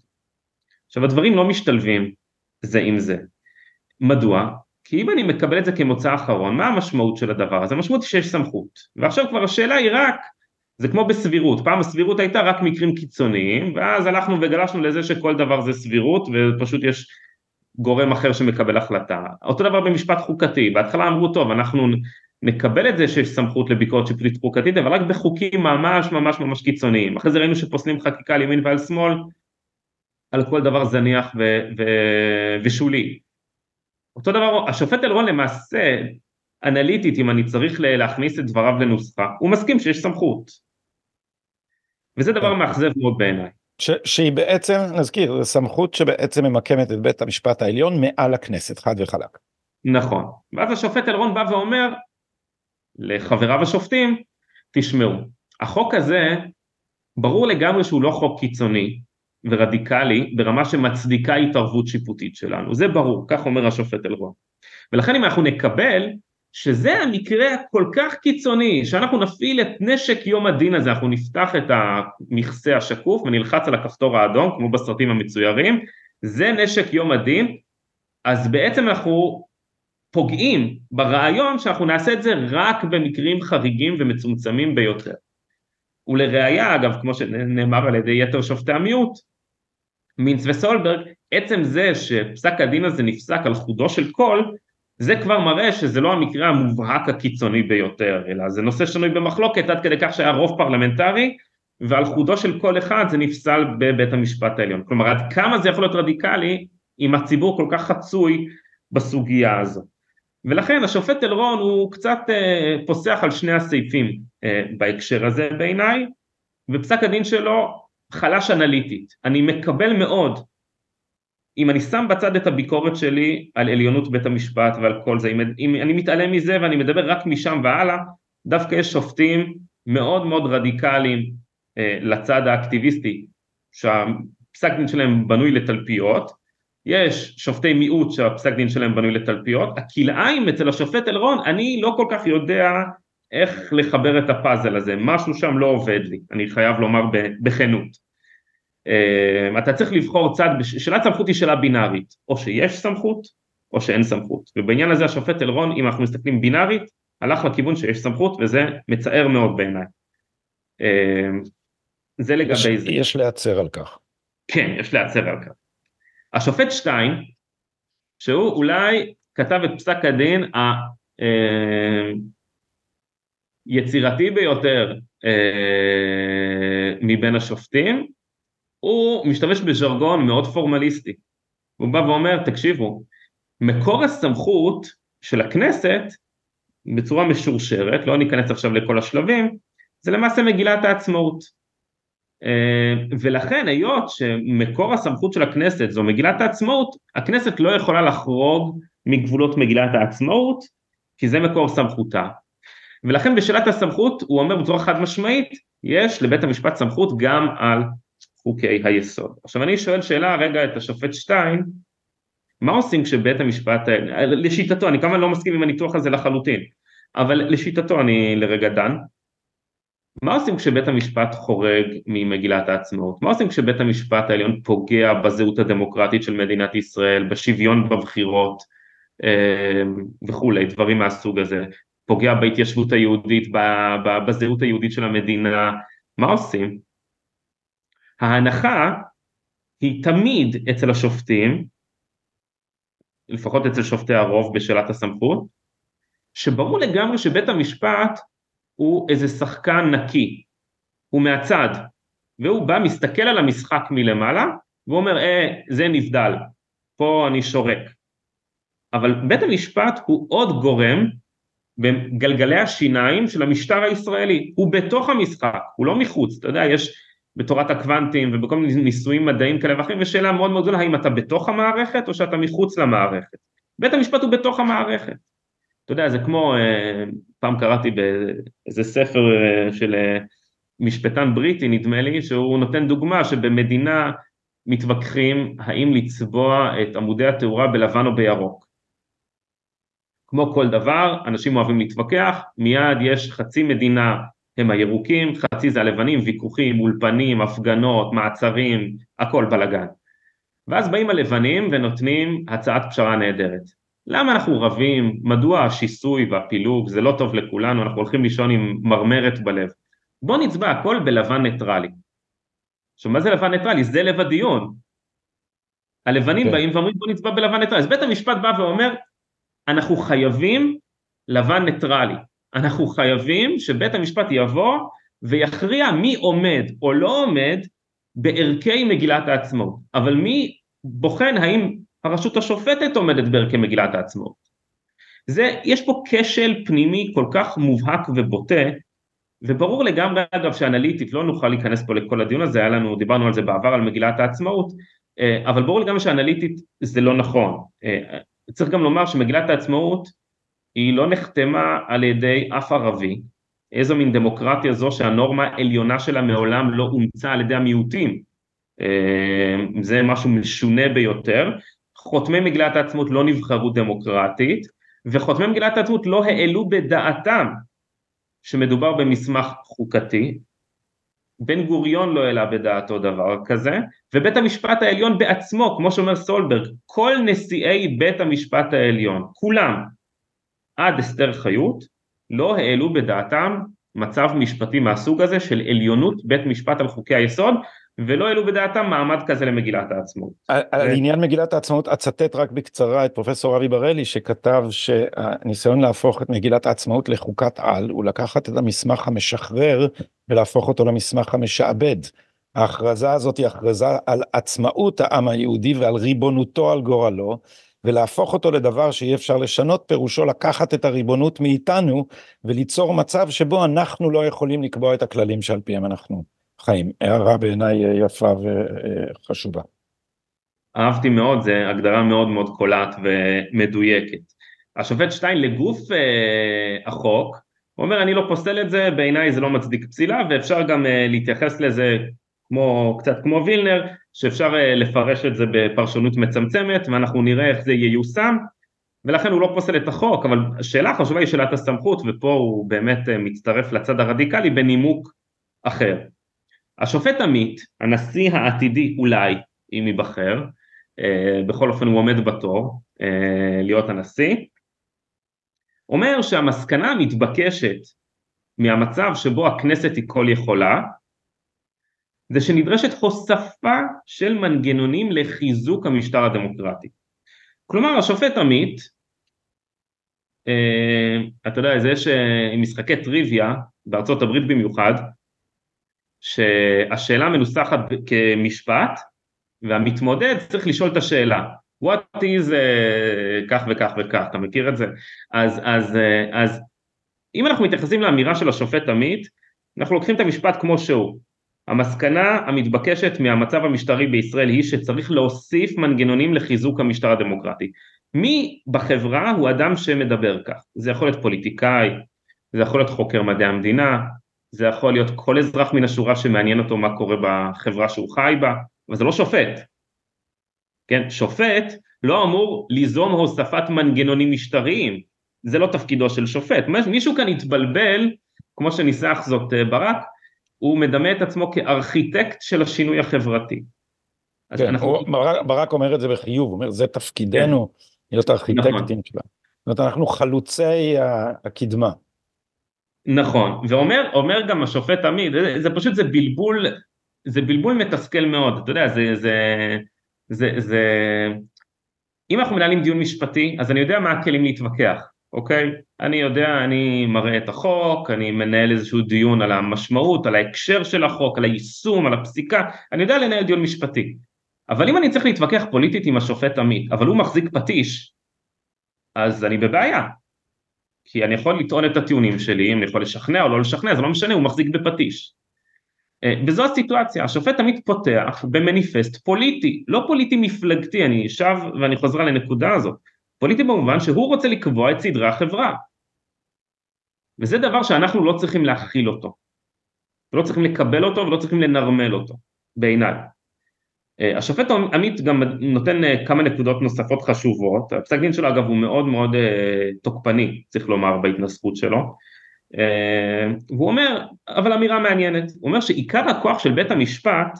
עכשיו הדברים לא משתלבים זה עם זה. מדוע? כי אם אני מקבל את זה כמוצא אחרון, מה המשמעות של הדבר הזה? המשמעות היא שיש סמכות. ועכשיו כבר השאלה היא רק, זה כמו בסבירות, פעם הסבירות הייתה רק מקרים קיצוניים, ואז הלכנו וגלשנו לזה שכל דבר זה סבירות, ופשוט יש גורם אחר שמקבל החלטה. אותו דבר במשפט חוקתי, בהתחלה אמרו טוב אנחנו נקבל את זה שיש סמכות לביקורת שיפוטית חוקתית, אבל רק בחוקים ממש ממש ממש קיצוניים. אחרי זה ראינו שפוסלים חקיקה על ימין ועל שמאל, על כל דבר זניח ו- ו- ושולי. אותו דבר, השופט אלרון למעשה, אנליטית, אם אני צריך להכניס את דבריו לנוסחה, הוא מסכים שיש סמכות. וזה דבר כן. מאכזב מאוד בעיניי. ש, שהיא בעצם, נזכיר, זו סמכות שבעצם ממקמת את בית המשפט העליון מעל הכנסת, חד וחלק. נכון. ואז השופט אלרון בא ואומר לחבריו השופטים, תשמעו, החוק הזה, ברור לגמרי שהוא לא חוק קיצוני ורדיקלי ברמה שמצדיקה התערבות שיפוטית שלנו, זה ברור, כך אומר השופט אלרון. ולכן אם אנחנו נקבל שזה המקרה הכל כך קיצוני, שאנחנו נפעיל את נשק יום הדין הזה, אנחנו נפתח את המכסה השקוף ונלחץ על הכפתור האדום, כמו בסרטים המצוירים, זה נשק יום הדין, אז בעצם אנחנו פוגעים ברעיון שאנחנו נעשה את זה רק במקרים חריגים ומצומצמים ביותר. ולראיה, אגב, כמו שנאמר על ידי יתר שופטי המיעוט, מינץ וסולברג, עצם זה שפסק הדין הזה נפסק על חודו של קול, זה כבר מראה שזה לא המקרה המובהק הקיצוני ביותר, אלא זה נושא שנוי במחלוקת עד כדי כך שהיה רוב פרלמנטרי, ועל חודו של כל אחד זה נפסל בבית המשפט העליון. כלומר, עד כמה זה יכול להיות רדיקלי אם הציבור כל כך חצוי בסוגיה הזו. ולכן השופט אלרון הוא קצת אה, פוסח על שני הסעיפים אה, בהקשר הזה בעיניי, ופסק הדין שלו חלש אנליטית. אני מקבל מאוד אם אני שם בצד את הביקורת שלי על עליונות בית המשפט ועל כל זה, אם, אם אני מתעלם מזה ואני מדבר רק משם והלאה, דווקא יש שופטים מאוד מאוד רדיקליים אה, לצד האקטיביסטי, שהפסק דין שלהם בנוי לתלפיות, יש שופטי מיעוט שהפסק דין שלהם בנוי לתלפיות, הכלאיים אצל השופט אלרון, אני לא כל כך יודע איך לחבר את הפאזל הזה, משהו שם לא עובד לי, אני חייב לומר בכנות. אה, אתה צריך לבחור צד, שאלת סמכות היא שאלה בינארית, או שיש סמכות או שאין סמכות, ובעניין הזה השופט אלרון, אם אנחנו מסתכלים בינארית, הלך לכיוון שיש סמכות וזה מצער מאוד בעיניי. אה, זה לגבי יש, זה. יש להצר על כך. כן, יש להצר על כך. השופט שטיין, שהוא אולי כתב את פסק הדין היצירתי אה, ביותר מבין השופטים, הוא משתמש בז'רגון מאוד פורמליסטי. הוא בא ואומר, תקשיבו, מקור הסמכות של הכנסת, בצורה משורשרת, לא ניכנס עכשיו לכל השלבים, זה למעשה מגילת העצמאות. אה, ולכן היות שמקור הסמכות של הכנסת זו מגילת העצמאות, הכנסת לא יכולה לחרוג מגבולות מגילת העצמאות, כי זה מקור סמכותה. ולכן בשאלת הסמכות הוא אומר בצורה חד משמעית, יש לבית המשפט סמכות גם על חוקי היסוד. עכשיו אני שואל שאלה רגע את השופט שטיין, מה עושים כשבית המשפט, לשיטתו, אני כמובן לא מסכים עם הניתוח הזה לחלוטין, אבל לשיטתו אני לרגע דן, מה עושים כשבית המשפט חורג ממגילת העצמאות? מה עושים כשבית המשפט העליון פוגע בזהות הדמוקרטית של מדינת ישראל, בשוויון בבחירות אה, וכולי, דברים מהסוג הזה, פוגע בהתיישבות היהודית, בזהות היהודית של המדינה, מה עושים? ההנחה היא תמיד אצל השופטים, לפחות אצל שופטי הרוב בשאלת הסמכות, שברור לגמרי שבית המשפט הוא איזה שחקן נקי, הוא מהצד, והוא בא, מסתכל על המשחק מלמעלה, ואומר, אה, זה נבדל, פה אני שורק. אבל בית המשפט הוא עוד גורם בגלגלי השיניים של המשטר הישראלי, הוא בתוך המשחק, הוא לא מחוץ, אתה יודע, יש בתורת הקוונטים ובכל מיני ניסויים מדעיים כאלה ואחרים, ושאלה מאוד מאוד גדולה, האם אתה בתוך המערכת או שאתה מחוץ למערכת. בית המשפט הוא בתוך המערכת. אתה יודע, זה כמו, אה, פעם קראתי באיזה ספר אה, של אה, משפטן בריטי, נדמה לי, שהוא נותן דוגמה שבמדינה מתווכחים האם לצבוע את עמודי התאורה בלבן או בירוק. כמו כל דבר, אנשים אוהבים להתווכח, מיד יש חצי מדינה הם הירוקים, חצי זה הלבנים, ויכוחים, אולפנים, הפגנות, מעצרים, הכל בלאגן. ואז באים הלבנים ונותנים הצעת פשרה נהדרת. למה אנחנו רבים? מדוע השיסוי והפילוג זה לא טוב לכולנו, אנחנו הולכים לישון עם מרמרת בלב. בוא נצבע הכל בלבן ניטרלי. עכשיו מה זה לבן ניטרלי? זה לב הדיון. הלבנים okay. כן. באים ואומרים בוא נצבע בלבן ניטרלי. אז בית המשפט בא ואומר אנחנו חייבים לבן ניטרלי. אנחנו חייבים שבית המשפט יבוא ויכריע מי עומד או לא עומד בערכי מגילת העצמאות, אבל מי בוחן האם הרשות השופטת עומדת בערכי מגילת העצמאות. זה, יש פה כשל פנימי כל כך מובהק ובוטה, וברור לגמרי אגב שאנליטית לא נוכל להיכנס פה לכל הדיון הזה, היה לנו, דיברנו על זה בעבר על מגילת העצמאות, אה, אבל ברור לגמרי שאנליטית זה לא נכון. אה, צריך גם לומר שמגילת העצמאות היא לא נחתמה על ידי אף ערבי, איזו מין דמוקרטיה זו שהנורמה העליונה שלה מעולם לא אומצה על ידי המיעוטים, אה, זה משהו משונה ביותר, חותמי מגילת העצמאות לא נבחרו דמוקרטית, וחותמי מגילת העצמאות לא העלו בדעתם שמדובר במסמך חוקתי, בן גוריון לא העלה בדעתו דבר כזה, ובית המשפט העליון בעצמו, כמו שאומר סולברג, כל נשיאי בית המשפט העליון, כולם, עד אסתר חיות, לא העלו בדעתם מצב משפטי מהסוג הזה של עליונות בית משפט על חוקי היסוד, ולא העלו בדעתם מעמד כזה למגילת העצמאות. על עניין מגילת העצמאות אצטט רק בקצרה את פרופסור אבי בראלי שכתב שהניסיון להפוך את מגילת העצמאות לחוקת על הוא לקחת את המסמך המשחרר ולהפוך אותו למסמך המשעבד. ההכרזה הזאת היא הכרזה על עצמאות העם היהודי ועל ריבונותו על גורלו ולהפוך אותו לדבר שאי אפשר לשנות פירושו לקחת את הריבונות מאיתנו וליצור מצב שבו אנחנו לא יכולים לקבוע את הכללים שעל פיהם אנחנו חיים. הערה בעיניי אה, יפה וחשובה. אהבתי מאוד, זו הגדרה מאוד מאוד קולעת ומדויקת. השופט שטיין לגוף אה, החוק, הוא אומר אני לא פוסל את זה, בעיניי זה לא מצדיק פסילה ואפשר גם אה, להתייחס לזה כמו, קצת כמו וילנר, שאפשר אה, לפרש את זה בפרשנות מצמצמת ואנחנו נראה איך זה ייושם ולכן הוא לא פוסל את החוק, אבל השאלה החשובה היא שאלת הסמכות ופה הוא באמת אה, מצטרף לצד הרדיקלי בנימוק אחר. השופט עמית, הנשיא העתידי אולי, אם ייבחר, אה, בכל אופן הוא עומד בתור אה, להיות הנשיא, אומר שהמסקנה המתבקשת מהמצב שבו הכנסת היא כל יכולה, זה שנדרשת הוספה של מנגנונים לחיזוק המשטר הדמוקרטי. כלומר השופט עמית, אה, אתה יודע, זה יש משחקי טריוויה, בארצות הברית במיוחד, שהשאלה מנוסחת כמשפט והמתמודד צריך לשאול את השאלה what is uh, כך וכך וכך, אתה מכיר את זה? אז, אז, uh, אז אם אנחנו מתייחסים לאמירה של השופט עמית, אנחנו לוקחים את המשפט כמו שהוא. המסקנה המתבקשת מהמצב המשטרי בישראל היא שצריך להוסיף מנגנונים לחיזוק המשטר הדמוקרטי. מי בחברה הוא אדם שמדבר כך? זה יכול להיות פוליטיקאי, זה יכול להיות חוקר מדעי המדינה, זה יכול להיות כל אזרח מן השורה שמעניין אותו מה קורה בחברה שהוא חי בה, אבל זה לא שופט. כן, שופט לא אמור ליזום הוספת מנגנונים משטריים, זה לא תפקידו של שופט. מישהו כאן התבלבל, כמו שניסח זאת אה, ברק, הוא מדמה את עצמו כארכיטקט של השינוי החברתי. כן, אנחנו... ברק, ברק אומר את זה בחיוב, הוא אומר זה תפקידנו כן. להיות ארכיטקטים נכון. שלה. זאת אומרת אנחנו חלוצי הקדמה. נכון, ואומר גם השופט זה, זה פשוט זה בלבול, זה בלבול מתסכל מאוד, אתה יודע, זה, זה, זה, זה, אם אנחנו מנהלים דיון משפטי, אז אני יודע מה הכלים להתווכח, אוקיי? אני יודע, אני מראה את החוק, אני מנהל איזשהו דיון על המשמעות, על ההקשר של החוק, על היישום, על הפסיקה, אני יודע לנהל דיון משפטי. אבל אם אני צריך להתווכח פוליטית עם השופט עמית, אבל הוא מחזיק פטיש, אז אני בבעיה, כי אני יכול לטעון את הטיעונים שלי, אם אני יכול לשכנע או לא לשכנע, זה לא משנה, הוא מחזיק בפטיש. אה, וזו הסיטואציה, השופט תמיד פותח במניפסט פוליטי, לא פוליטי מפלגתי, אני שב ואני חוזר לנקודה הזאת, פוליטי במובן שהוא רוצה לקבוע את סדרי החברה. וזה דבר שאנחנו לא צריכים להכיל אותו, לא צריכים לקבל אותו ולא צריכים לנרמל אותו, בעיניי. אה, השופט עמית גם נותן אה, כמה נקודות נוספות חשובות, הפסק דין שלו אגב הוא מאוד מאוד אה, תוקפני צריך לומר בהתנסחות שלו, והוא אומר, אבל אמירה מעניינת, הוא אומר שעיקר הכוח של בית המשפט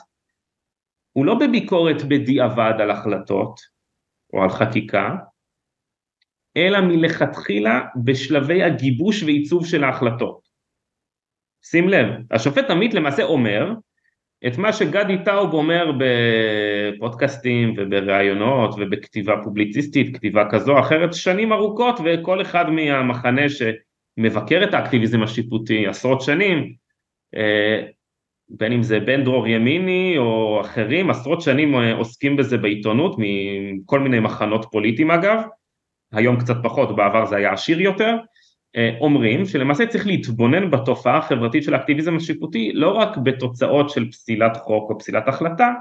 הוא לא בביקורת בדיעבד על החלטות או על חקיקה, אלא מלכתחילה בשלבי הגיבוש ועיצוב של ההחלטות. שים לב, השופט עמית למעשה אומר את מה שגדי טאוב אומר בפודקאסטים ובראיונות ובכתיבה פובליציסטית, כתיבה כזו או אחרת, שנים ארוכות וכל אחד מהמחנה שמבקר את האקטיביזם השיפוטי עשרות שנים, אה, בין אם זה בן דרור ימיני או אחרים, עשרות שנים אה, עוסקים בזה בעיתונות מכל מיני מחנות פוליטיים אגב, היום קצת פחות, בעבר זה היה עשיר יותר, אומרים שלמעשה צריך להתבונן בתופעה החברתית של האקטיביזם השיפוטי לא רק בתוצאות של פסילת חוק או פסילת החלטה,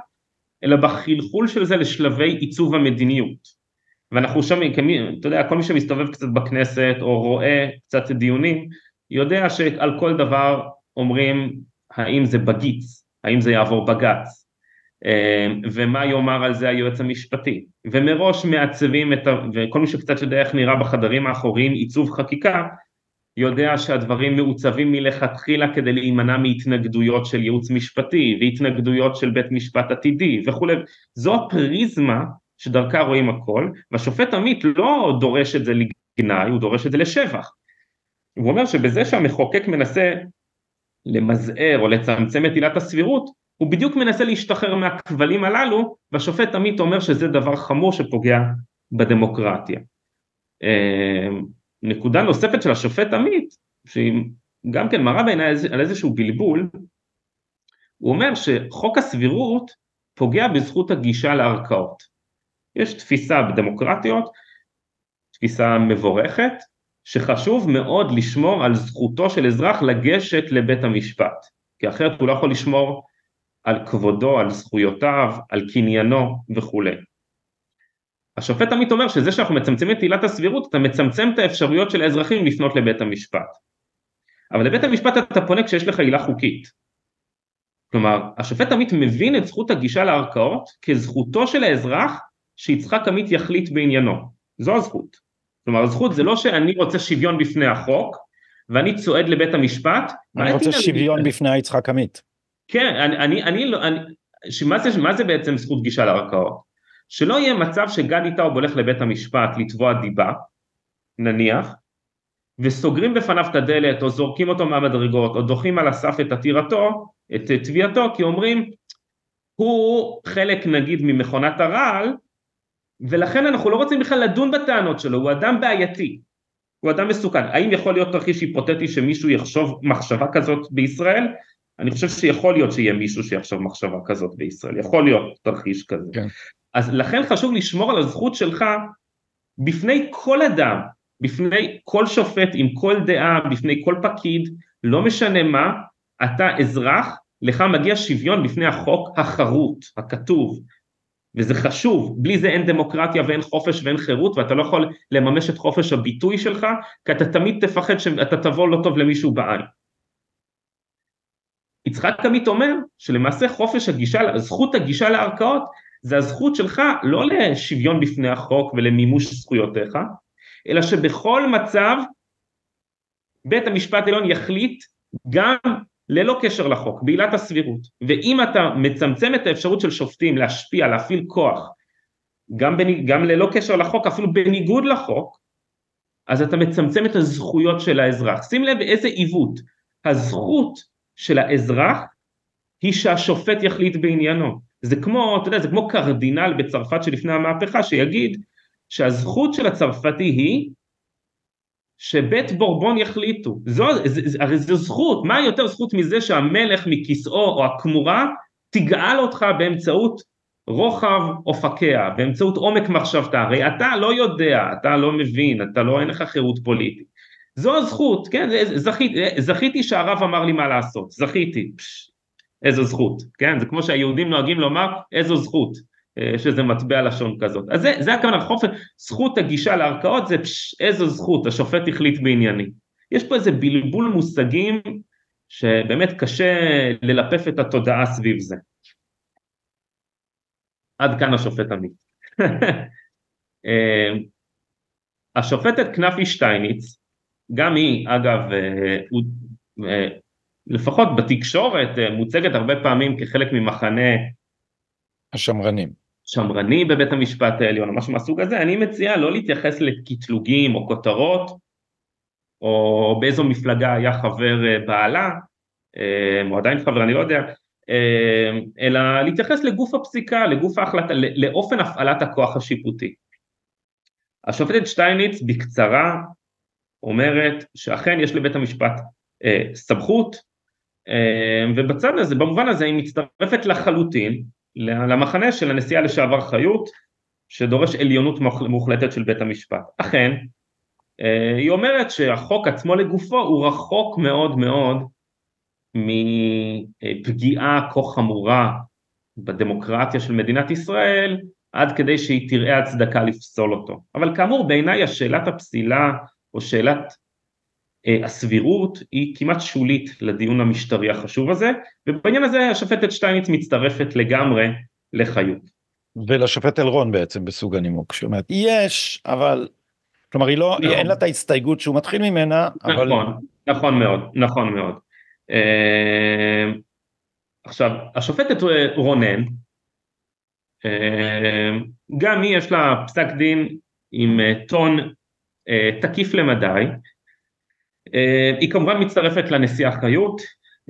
אלא בחלחול של זה לשלבי עיצוב המדיניות. ואנחנו שומעים, אתה יודע, כל מי שמסתובב קצת בכנסת או רואה קצת דיונים, יודע שעל כל דבר אומרים האם זה בגיץ, האם זה יעבור בג"ץ, אה, ומה יאמר על זה היועץ המשפטי, ומראש מעצבים את, ה... וכל מי שקצת יודע איך נראה בחדרים האחוריים עיצוב חקיקה, יודע שהדברים מעוצבים מלכתחילה כדי להימנע מהתנגדויות של ייעוץ משפטי והתנגדויות של בית משפט עתידי וכולי, זו הפריזמה שדרכה רואים הכל, והשופט עמית לא דורש את זה לגנאי, הוא דורש את זה לשבח. הוא אומר שבזה שהמחוקק מנסה למזער או לצמצם את עילת הסבירות, הוא בדיוק מנסה להשתחרר מהכבלים הללו, והשופט עמית אומר שזה דבר חמור שפוגע בדמוקרטיה. נקודה נוספת של השופט עמית, שהיא גם כן מראה בעיניי על איזשהו בלבול, הוא אומר שחוק הסבירות פוגע בזכות הגישה לערכאות. יש תפיסה בדמוקרטיות, תפיסה מבורכת, שחשוב מאוד לשמור על זכותו של אזרח לגשת לבית המשפט, כי אחרת הוא לא יכול לשמור על כבודו, על זכויותיו, על קניינו וכולי. השופט עמית אומר שזה שאנחנו מצמצמים את עילת הסבירות, אתה מצמצם את האפשרויות של האזרחים לפנות לבית המשפט. אבל לבית המשפט אתה פונה כשיש לך עילה חוקית. כלומר, השופט עמית מבין את זכות הגישה לערכאות כזכותו של האזרח שיצחק עמית יחליט בעניינו. זו הזכות. כלומר, הזכות זה לא שאני רוצה שוויון בפני החוק, ואני צועד לבית המשפט. אני רוצה שוויון בפני יצחק עמית. כן, אני, אני, אני לא, אני, שמה זה, מה זה בעצם זכות גישה לערכאות? שלא יהיה מצב שגדי טאוב הולך לבית המשפט לתבוע דיבה, נניח, וסוגרים בפניו את הדלת או זורקים אותו מהמדרגות או דוחים על הסף את עתירתו, את תביעתו, כי אומרים הוא חלק נגיד ממכונת הרעל ולכן אנחנו לא רוצים בכלל לדון בטענות שלו, הוא אדם בעייתי, הוא אדם מסוכן. האם יכול להיות תרחיש היפותטי שמישהו יחשוב מחשבה כזאת בישראל? אני חושב שיכול להיות שיהיה מישהו שיחשוב מחשבה כזאת בישראל, יכול להיות תרחיש כזה. כן. אז לכן חשוב לשמור על הזכות שלך בפני כל אדם, בפני כל שופט עם כל דעה, בפני כל פקיד, לא משנה מה, אתה אזרח, לך מגיע שוויון בפני החוק החרוט, הכתוב, וזה חשוב, בלי זה אין דמוקרטיה ואין חופש ואין חירות ואתה לא יכול לממש את חופש הביטוי שלך, כי אתה תמיד תפחד שאתה תבוא לא טוב למישהו בעין. יצחק עמית אומר שלמעשה חופש הגישה, זכות הגישה לערכאות זה הזכות שלך לא לשוויון בפני החוק ולמימוש זכויותיך, אלא שבכל מצב בית המשפט העליון יחליט גם ללא קשר לחוק, בעילת הסבירות, ואם אתה מצמצם את האפשרות של שופטים להשפיע, להפעיל כוח, גם, בניג, גם ללא קשר לחוק, אפילו בניגוד לחוק, אז אתה מצמצם את הזכויות של האזרח. שים לב איזה עיוות, הזכות של האזרח היא שהשופט יחליט בעניינו. זה כמו, אתה יודע, זה כמו קרדינל בצרפת שלפני המהפכה שיגיד שהזכות של הצרפתי היא שבית בורבון יחליטו, זו, ז, הרי זו זכות, מה יותר זכות מזה שהמלך מכיסאו או הכמורה תגאל אותך באמצעות רוחב אופקיה, באמצעות עומק מחשבתה, הרי אתה לא יודע, אתה לא מבין, אתה לא, אין לך חירות פוליטית, זו הזכות, כן, זכית, זכיתי שהרב אמר לי מה לעשות, זכיתי, פש, איזו זכות, כן, זה כמו שהיהודים נוהגים לומר איזו זכות, יש איזה מטבע לשון כזאת. אז זה, זה הכוונה, חופש, זכות הגישה לערכאות זה פש, איזו זכות, השופט החליט בענייני. יש פה איזה בלבול מושגים שבאמת קשה ללפף את התודעה סביב זה. עד כאן השופט עמית. אה, השופטת כנפי שטייניץ, גם היא אגב, אה, אה, לפחות בתקשורת מוצגת הרבה פעמים כחלק ממחנה השמרנים. שמרני בבית המשפט העליון או משהו מהסוג הזה, אני מציע לא להתייחס לקטלוגים או כותרות, או באיזו מפלגה היה חבר אה, בעלה, אה, או עדיין חבר, אני לא יודע, אה, אלא להתייחס לגוף הפסיקה, לגוף ההחלטה, לאופן הפעלת הכוח השיפוטי. השופטת שטייניץ בקצרה אומרת שאכן יש לבית המשפט סמכות, ובצד הזה, במובן הזה היא מצטרפת לחלוטין למחנה של הנשיאה לשעבר חיות, שדורש עליונות מוחלטת של בית המשפט. אכן, היא אומרת שהחוק עצמו לגופו הוא רחוק מאוד מאוד מפגיעה כה חמורה בדמוקרטיה של מדינת ישראל עד כדי שהיא תראה הצדקה לפסול אותו. אבל כאמור בעיניי השאלת הפסילה או שאלת אה, הסבירות היא כמעט שולית לדיון המשטרי החשוב הזה ובעניין הזה השופטת שטייניץ מצטרפת לגמרי לחיות. ולשופט אלרון בעצם בסוג הנימוק שאומרת יש אבל כלומר היא לא נכון. אין לה את ההסתייגות שהוא מתחיל ממנה נכון, אבל נכון מאוד נכון מאוד אה, עכשיו השופטת רונן אה, גם היא יש לה פסק דין עם טון תקיף למדי היא כמובן מצטרפת לנשיאה חיות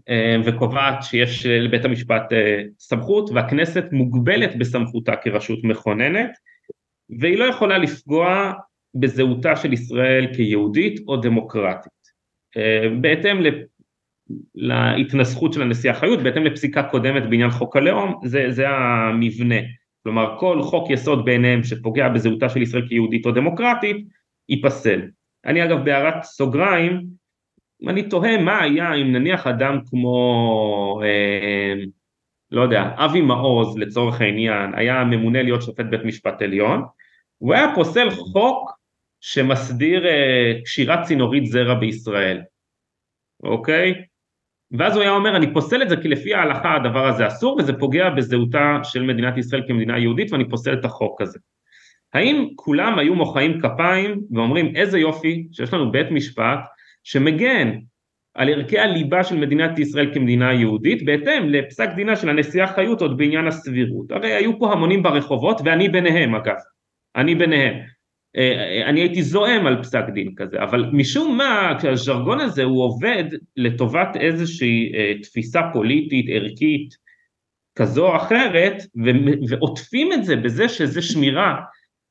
אה, וקובעת שיש לבית המשפט אה, סמכות והכנסת מוגבלת בסמכותה כרשות מכוננת והיא לא יכולה לפגוע בזהותה של ישראל כיהודית או דמוקרטית אה, בהתאם להתנסחות של הנשיאה חיות, בהתאם לפסיקה קודמת בעניין חוק הלאום, זה, זה המבנה. כלומר כל חוק יסוד בעיניהם שפוגע בזהותה של ישראל כיהודית או דמוקרטית, ייפסל. אני אגב בהערת סוגריים אני תוהה מה היה אם נניח אדם כמו, אה, לא יודע, אבי מעוז לצורך העניין, היה ממונה להיות שופט בית משפט עליון, הוא היה פוסל חוק שמסדיר אה, קשירת צינורית זרע בישראל, אוקיי? ואז הוא היה אומר אני פוסל את זה כי לפי ההלכה הדבר הזה אסור וזה פוגע בזהותה של מדינת ישראל כמדינה יהודית ואני פוסל את החוק הזה. האם כולם היו מוחאים כפיים ואומרים איזה יופי שיש לנו בית משפט שמגן על ערכי הליבה של מדינת ישראל כמדינה יהודית בהתאם לפסק דינה של הנשיאה חיות עוד בעניין הסבירות. הרי היו פה המונים ברחובות ואני ביניהם אגב, אני ביניהם. אה, אני הייתי זועם על פסק דין כזה, אבל משום מה כשהז'רגון הזה הוא עובד לטובת איזושהי אה, תפיסה פוליטית ערכית כזו או אחרת ועוטפים את זה בזה שזה שמירה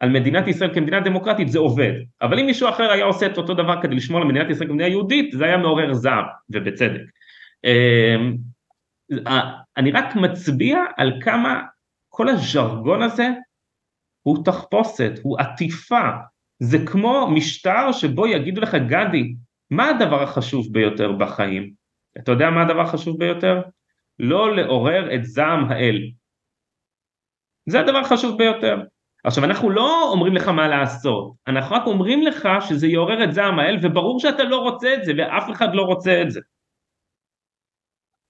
על מדינת ישראל כמדינה דמוקרטית זה עובד, אבל אם מישהו אחר היה עושה את אותו דבר כדי לשמור על מדינת ישראל כמדינה יהודית זה היה מעורר זעם ובצדק. אמ, אני רק מצביע על כמה כל הז'רגון הזה הוא תחפושת, הוא עטיפה, זה כמו משטר שבו יגידו לך גדי מה הדבר החשוב ביותר בחיים? אתה יודע מה הדבר החשוב ביותר? לא לעורר את זעם האל. זה הדבר החשוב ביותר. עכשיו אנחנו לא אומרים לך מה לעשות, אנחנו רק אומרים לך שזה יעורר את זעם האל וברור שאתה לא רוצה את זה ואף אחד לא רוצה את זה.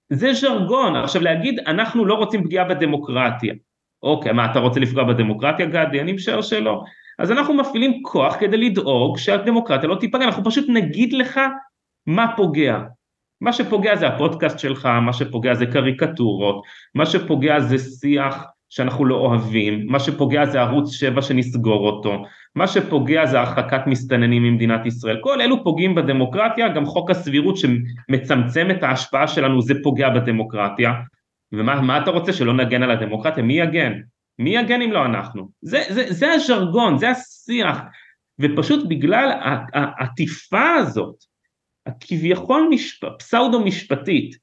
זה ז'רגון, עכשיו להגיד אנחנו לא רוצים פגיעה בדמוקרטיה, אוקיי מה אתה רוצה לפגוע בדמוקרטיה גדי? אני משער שלא, אז אנחנו מפעילים כוח כדי לדאוג שהדמוקרטיה לא תיפגע, אנחנו פשוט נגיד לך מה פוגע, מה שפוגע זה הפודקאסט שלך, מה שפוגע זה קריקטורות, מה שפוגע זה שיח שאנחנו לא אוהבים, מה שפוגע זה ערוץ 7 שנסגור אותו, מה שפוגע זה הרחקת מסתננים ממדינת ישראל, כל אלו פוגעים בדמוקרטיה, גם חוק הסבירות שמצמצם את ההשפעה שלנו זה פוגע בדמוקרטיה, ומה אתה רוצה שלא נגן על הדמוקרטיה? מי יגן? מי יגן אם לא אנחנו? זה, זה, זה הז'רגון, זה השיח, ופשוט בגלל העטיפה הזאת, הכביכול משפ... פסאודו משפטית,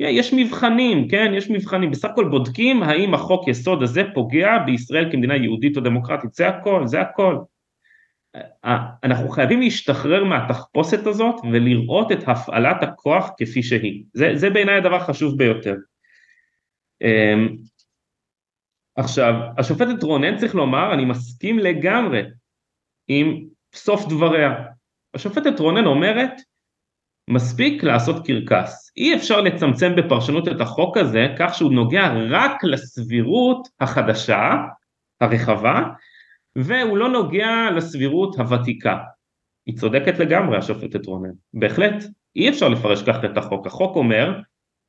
יש מבחנים, כן, יש מבחנים, בסך הכל בודקים האם החוק יסוד הזה פוגע בישראל כמדינה יהודית או דמוקרטית, זה הכל, זה הכל. אנחנו חייבים להשתחרר מהתחפושת הזאת ולראות את הפעלת הכוח כפי שהיא, זה, זה בעיניי הדבר החשוב ביותר. אמ, עכשיו, השופטת רונן צריך לומר, אני מסכים לגמרי עם סוף דבריה. השופטת רונן אומרת, מספיק לעשות קרקס. אי אפשר לצמצם בפרשנות את החוק הזה כך שהוא נוגע רק לסבירות החדשה, הרחבה, והוא לא נוגע לסבירות הוותיקה. היא צודקת לגמרי השופטת רונן, בהחלט אי אפשר לפרש כך את החוק, החוק אומר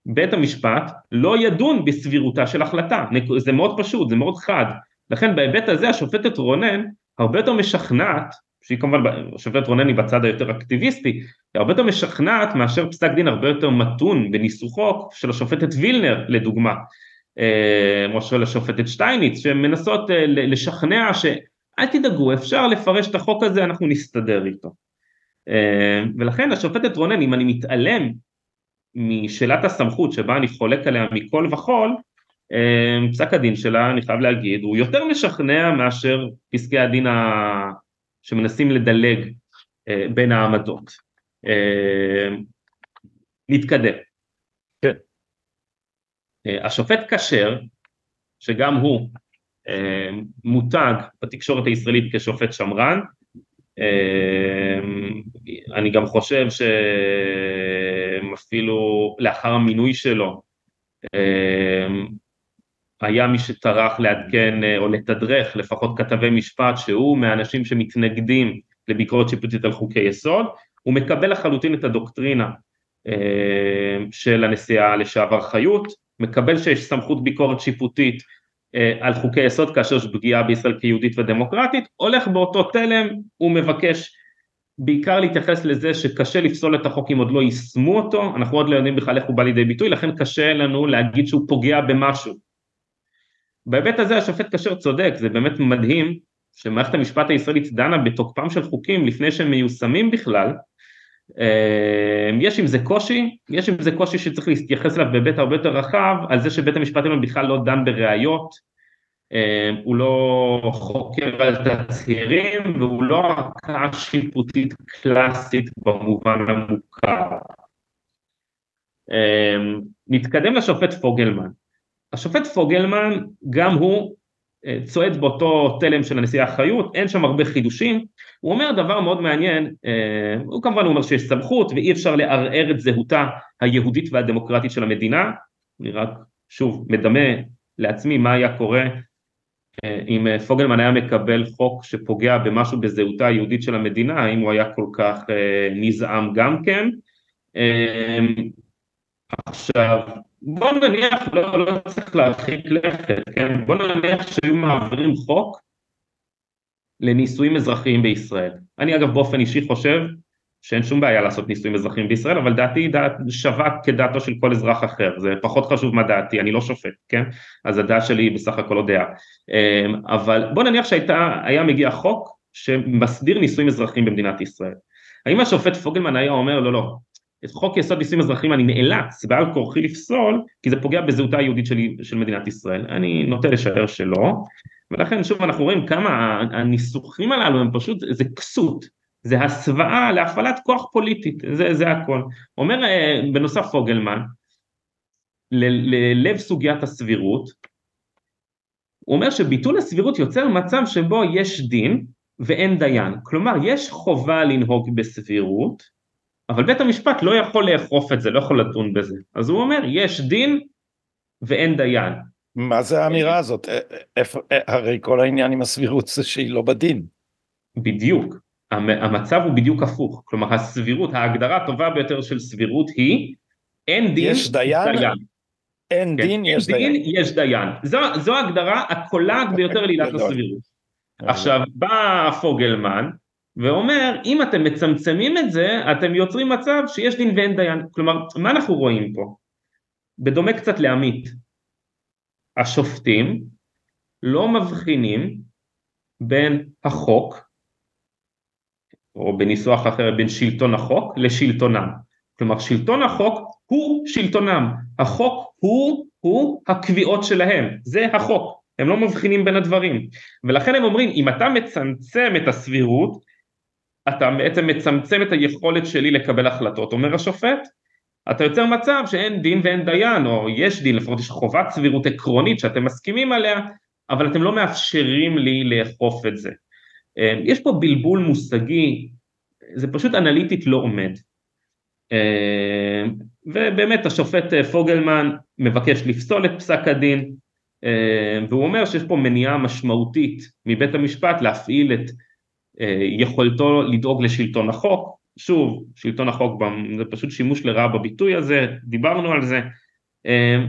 בית המשפט לא ידון בסבירותה של החלטה, זה מאוד פשוט, זה מאוד חד, לכן בהיבט הזה השופטת רונן הרבה יותר משכנעת שהיא כמובן, השופטת רונן היא בצד היותר אקטיביסטי, הרבה יותר משכנעת מאשר פסק דין הרבה יותר מתון בניסוחו של השופטת וילנר לדוגמה, אה, או של השופטת שטייניץ, שמנסות אה, לשכנע שאל תדאגו אפשר לפרש את החוק הזה אנחנו נסתדר איתו. אה, ולכן השופטת רונן אם אני מתעלם משאלת הסמכות שבה אני חולק עליה מכל וכול, פסק הדין שלה אני חייב להגיד הוא יותר משכנע מאשר פסקי הדין שמנסים לדלג בין העמדות. נתקדם. כן. השופט כשר, שגם הוא מותג בתקשורת הישראלית כשופט שמרן, אני גם חושב שאפילו לאחר המינוי שלו היה מי שטרח לעדכן או לתדרך לפחות כתבי משפט שהוא מהאנשים שמתנגדים לביקורת שיפוטית על חוקי יסוד, הוא מקבל לחלוטין את הדוקטרינה של הנשיאה לשעבר חיות, מקבל שיש סמכות ביקורת שיפוטית על חוקי יסוד כאשר יש פגיעה בישראל כיהודית ודמוקרטית, הולך באותו תלם, הוא מבקש בעיקר להתייחס לזה שקשה לפסול את החוק אם עוד לא יישמו אותו, אנחנו עוד לא יודעים בכלל איך הוא בא לידי ביטוי, לכן קשה לנו להגיד שהוא פוגע במשהו. בהיבט הזה השופט כשר צודק, זה באמת מדהים שמערכת המשפט הישראלית דנה בתוקפם של חוקים לפני שהם מיושמים בכלל, יש עם זה קושי, יש עם זה קושי שצריך להתייחס אליו בהיבט הרבה יותר רחב, על זה שבית המשפט העליון בכלל לא דן בראיות, הוא לא חוקר על תצהירים והוא לא ערכאה שיפוטית קלאסית במובן המוכר. נתקדם לשופט פוגלמן. השופט פוגלמן גם הוא צועד באותו תלם של הנשיאה חיות, אין שם הרבה חידושים, הוא אומר דבר מאוד מעניין, הוא כמובן אומר שיש סמכות ואי אפשר לערער את זהותה היהודית והדמוקרטית של המדינה, אני רק שוב מדמה לעצמי מה היה קורה אם פוגלמן היה מקבל חוק שפוגע במשהו בזהותה היהודית של המדינה, האם הוא היה כל כך נזעם גם כן. עכשיו, בוא נניח, לא, לא צריך להרחיק לכת, כן? בוא נניח שהיו מעבירים חוק לנישואים אזרחיים בישראל. אני אגב באופן אישי חושב שאין שום בעיה לעשות נישואים אזרחיים בישראל, אבל דעתי דעת שווה כדעתו של כל אזרח אחר, זה פחות חשוב מה דעתי, אני לא שופט, כן? אז הדעה שלי היא בסך הכל לא דעה. אמ, אבל בוא נניח שהיה מגיע חוק שמסדיר נישואים אזרחיים במדינת ישראל. האם השופט פוגלמן היה אומר לא לא, את חוק יסוד נישואים אזרחיים אני נאלץ בעל כורחי לפסול כי זה פוגע בזהותה היהודית שלי, של מדינת ישראל, אני נוטה לשער שלא, ולכן שוב אנחנו רואים כמה הניסוחים הללו הם פשוט, זה כסות, זה הסוואה להפעלת כוח פוליטית, זה, זה הכל. אומר אה, בנוסף פוגלמן, ללב סוגיית הסבירות, הוא אומר שביטול הסבירות יוצר מצב שבו יש דין ואין דיין, כלומר יש חובה לנהוג בסבירות, אבל בית המשפט לא יכול לאכוף את זה, לא יכול לדון בזה, אז הוא אומר יש דין ואין דיין. מה זה האמירה הזאת? איפה, הרי כל העניין עם הסבירות זה שהיא לא בדין. בדיוק, המצב הוא בדיוק הפוך, כלומר הסבירות, ההגדרה הטובה ביותר של סבירות היא אין דין, יש דיין, דיין. אין כן, דין, יש דין, דיין. יש דיין. זו, זו ההגדרה הקולעת ביותר לעילת הסבירות. עכשיו בא פוגלמן ואומר אם אתם מצמצמים את זה אתם יוצרים מצב שיש דין ואין דיין, כלומר מה אנחנו רואים פה? בדומה קצת לעמית, השופטים לא מבחינים בין החוק או בניסוח אחר בין שלטון החוק לשלטונם. כלומר שלטון החוק הוא שלטונם, החוק הוא, הוא הקביעות שלהם, זה החוק, הם לא מבחינים בין הדברים. ולכן הם אומרים אם אתה מצמצם את הסבירות, אתה בעצם מצמצם את היכולת שלי לקבל החלטות, אומר השופט, אתה יוצר מצב שאין דין ואין דיין, או יש דין, לפחות יש חובת סבירות עקרונית שאתם מסכימים עליה, אבל אתם לא מאפשרים לי לאכוף את זה. אה, יש פה בלבול מושגי, זה פשוט אנליטית לא עומד. אה, ובאמת השופט אה, פוגלמן מבקש לפסול את פסק הדין, והוא אומר שיש פה מניעה משמעותית מבית המשפט להפעיל את יכולתו לדאוג לשלטון החוק, שוב, שלטון החוק זה פשוט שימוש לרעה בביטוי הזה, דיברנו על זה.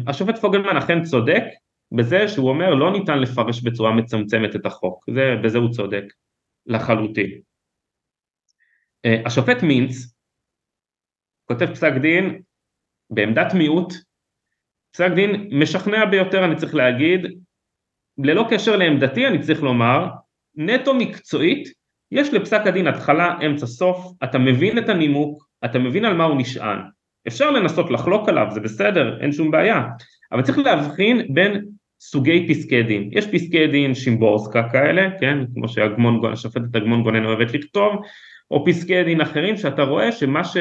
השופט פוגלמן אכן צודק בזה שהוא אומר לא ניתן לפרש בצורה מצמצמת את החוק, זה, בזה הוא צודק. לחלוטין. אה, השופט מינץ כותב פסק דין בעמדת מיעוט, פסק דין משכנע ביותר אני צריך להגיד, ללא קשר לעמדתי אני צריך לומר, נטו מקצועית יש לפסק הדין התחלה, אמצע, סוף, אתה מבין את הנימוק, אתה מבין על מה הוא נשען, אפשר לנסות לחלוק עליו, זה בסדר, אין שום בעיה, אבל צריך להבחין בין סוגי פסקי דין, יש פסקי דין שימבורסקה כאלה, כן, כמו שהשופטת אגמון גונן אוהבת לכתוב, או פסקי דין אחרים שאתה רואה שמה ש...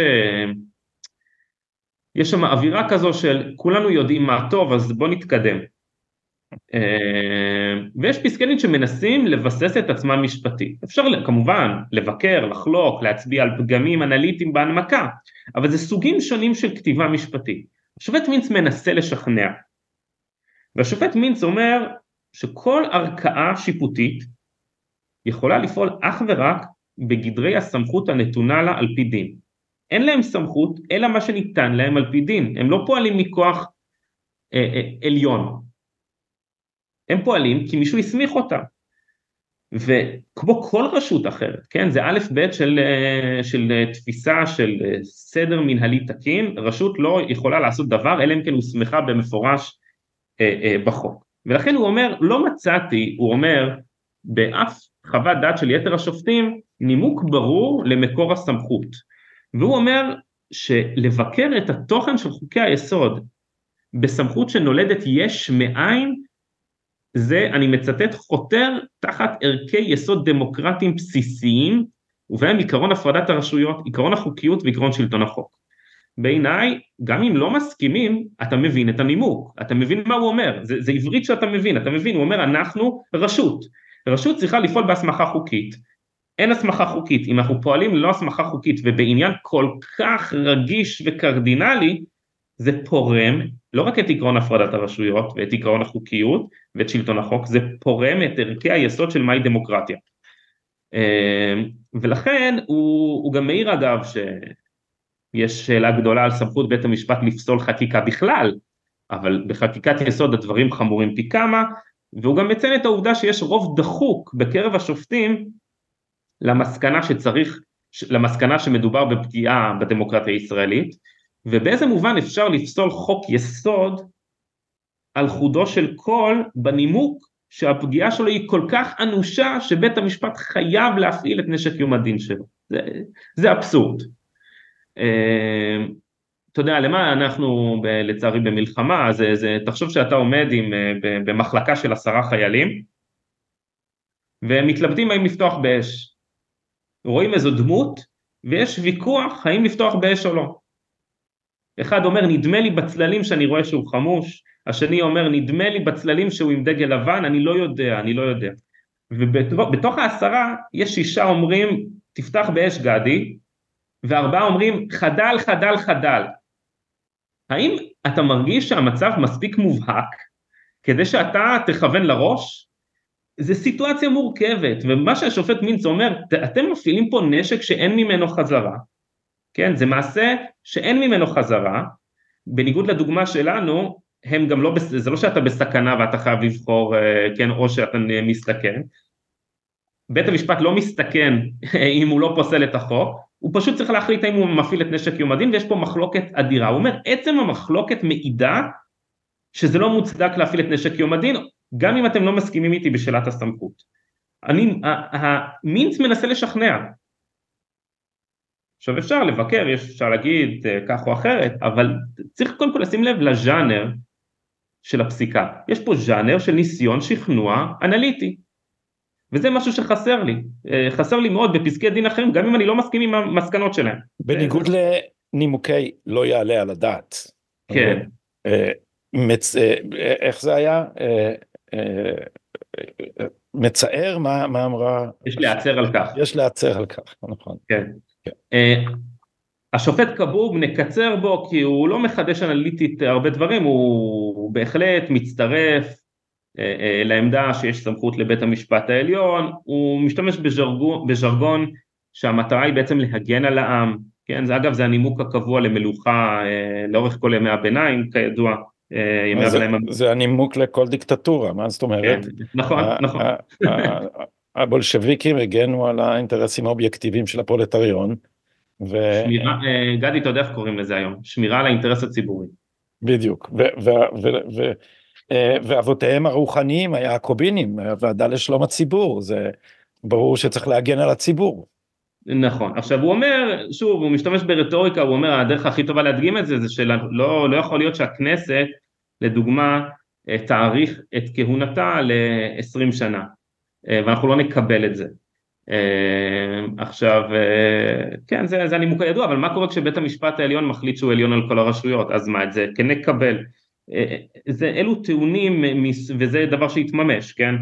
יש שם אווירה כזו של כולנו יודעים מה טוב אז בוא נתקדם. אה, ויש פסקי דין שמנסים לבסס את עצמם משפטית. אפשר כמובן לבקר, לחלוק, להצביע על פגמים אנליטיים בהנמקה, אבל זה סוגים שונים של כתיבה משפטית. השופט מינץ מנסה לשכנע, והשופט מינץ אומר שכל ערכאה שיפוטית יכולה לפעול אך ורק בגדרי הסמכות הנתונה לה על פי דין. אין להם סמכות אלא מה שניתן להם על פי דין, הם לא פועלים מכוח אה, אה, עליון, הם פועלים כי מישהו הסמיך אותם. וכמו כל רשות אחרת, כן, זה א' ב' של, אה, של אה, תפיסה של אה, סדר מנהלי תקין, רשות לא יכולה לעשות דבר אלא אם כן הוסמכה במפורש אה, אה, בחוק. ולכן הוא אומר, לא מצאתי, הוא אומר, באף חוות דעת של יתר השופטים, נימוק ברור למקור הסמכות. והוא אומר שלבקר את התוכן של חוקי היסוד בסמכות שנולדת יש מאין, זה, אני מצטט, חותר תחת ערכי יסוד דמוקרטיים בסיסיים, ובהם עקרון הפרדת הרשויות, עקרון החוקיות ועקרון שלטון החוק. בעיניי, גם אם לא מסכימים, אתה מבין את הנימוק, אתה מבין מה הוא אומר, זה, זה עברית שאתה מבין, אתה מבין, הוא אומר אנחנו רשות, רשות צריכה לפעול בהסמכה חוקית, אין הסמכה חוקית, אם אנחנו פועלים ללא הסמכה חוקית ובעניין כל כך רגיש וקרדינלי, זה פורם לא רק את עקרון הפרדת הרשויות ואת עקרון החוקיות ואת שלטון החוק, זה פורם את ערכי היסוד של מהי דמוקרטיה. אמ, ולכן הוא, הוא גם מעיר אגב שיש שאלה גדולה על סמכות בית המשפט לפסול חקיקה בכלל, אבל בחקיקת יסוד הדברים חמורים פי כמה, והוא גם מציין את העובדה שיש רוב דחוק בקרב השופטים למסקנה שצריך, למסקנה שמדובר בפגיעה בדמוקרטיה הישראלית, ובאיזה מובן אפשר לפסול חוק יסוד על חודו של קול בנימוק שהפגיעה שלו היא כל כך אנושה שבית המשפט חייב להפעיל את נשק יום הדין שלו. זה, זה אבסורד. אה, אתה יודע, למה אנחנו ב, לצערי במלחמה, זה, זה, תחשוב שאתה עומד עם, אה, במחלקה של עשרה חיילים והם מתלבטים האם לפתוח באש. רואים איזו דמות ויש ויכוח האם לפתוח באש או לא. אחד אומר נדמה לי בצללים שאני רואה שהוא חמוש, השני אומר נדמה לי בצללים שהוא עם דגל לבן, אני לא יודע, אני לא יודע. ובתוך העשרה יש שישה אומרים תפתח באש גדי, וארבעה אומרים חדל חדל חדל. האם אתה מרגיש שהמצב מספיק מובהק כדי שאתה תכוון לראש? זו סיטואציה מורכבת, ומה שהשופט מינץ אומר, אתם מפעילים פה נשק שאין ממנו חזרה, כן, זה מעשה שאין ממנו חזרה, בניגוד לדוגמה שלנו, הם גם לא, זה לא שאתה בסכנה ואתה חייב לבחור, אה, כן, או שאתה מסתכן, בית המשפט לא מסתכן אם הוא לא פוסל את החוק, הוא פשוט צריך להחליט האם הוא מפעיל את נשק יום הדין ויש פה מחלוקת אדירה, הוא אומר עצם המחלוקת מעידה שזה לא מוצדק להפעיל את נשק יום הדין, גם אם אתם לא מסכימים איתי בשאלת הסמכות. אני, המינץ מנסה לשכנע, עכשיו אפשר לבקר, אפשר להגיד אה, כך או אחרת, אבל צריך קודם כל לשים לב לז'אנר של הפסיקה. יש פה ז'אנר של ניסיון שכנוע אנליטי, וזה משהו שחסר לי, אה, חסר לי מאוד בפסקי דין אחרים, גם אם אני לא מסכים עם המסקנות שלהם. בניגוד לנימוקי לא יעלה על הדעת. כן. אה, מצ... איך זה היה? מצער מה, מה אמרה? יש להצר על כך. יש להצר על כך, נכון. כן. אה, השופט כבוב נקצר בו כי הוא לא מחדש אנליטית הרבה דברים, הוא, בהחלט מצטרף אה, אה, לעמדה שיש סמכות לבית המשפט העליון, הוא משתמש בז'רגון, בז'רגון שהמטרה היא בעצם להגן על העם, כן, זה אגב זה הנימוק הקבוע למלוכה לאורך כל ימי הביניים כידוע, ימי הביניים. זה, זה הנימוק לכל דיקטטורה, מה זאת אומרת? כן, נכון, נכון. הבולשביקים הגנו על האינטרסים האובייקטיביים של הפרולטריון. ו... שמירה, אה, גדי, אתה יודע איך קוראים לזה היום? שמירה על האינטרס הציבורי. בדיוק, אה, ואבותיהם הרוחניים היה הקובינים, הוועדה לשלום הציבור, זה ברור שצריך להגן על הציבור. נכון, עכשיו הוא אומר, שוב, הוא משתמש ברטוריקה, הוא אומר הדרך הכי טובה להדגים את זה, זה שלא לא יכול להיות שהכנסת, לדוגמה, אה, תאריך את כהונתה ל-20 שנה. אה, ואנחנו לא נקבל את זה. עכשיו, כן, זה, זה הנימוק הידוע, אבל מה קורה כשבית המשפט העליון מחליט שהוא עליון על כל הרשויות? אז מה, את זה כן נקבל. זה, אלו טיעונים, וזה דבר שהתממש, כן?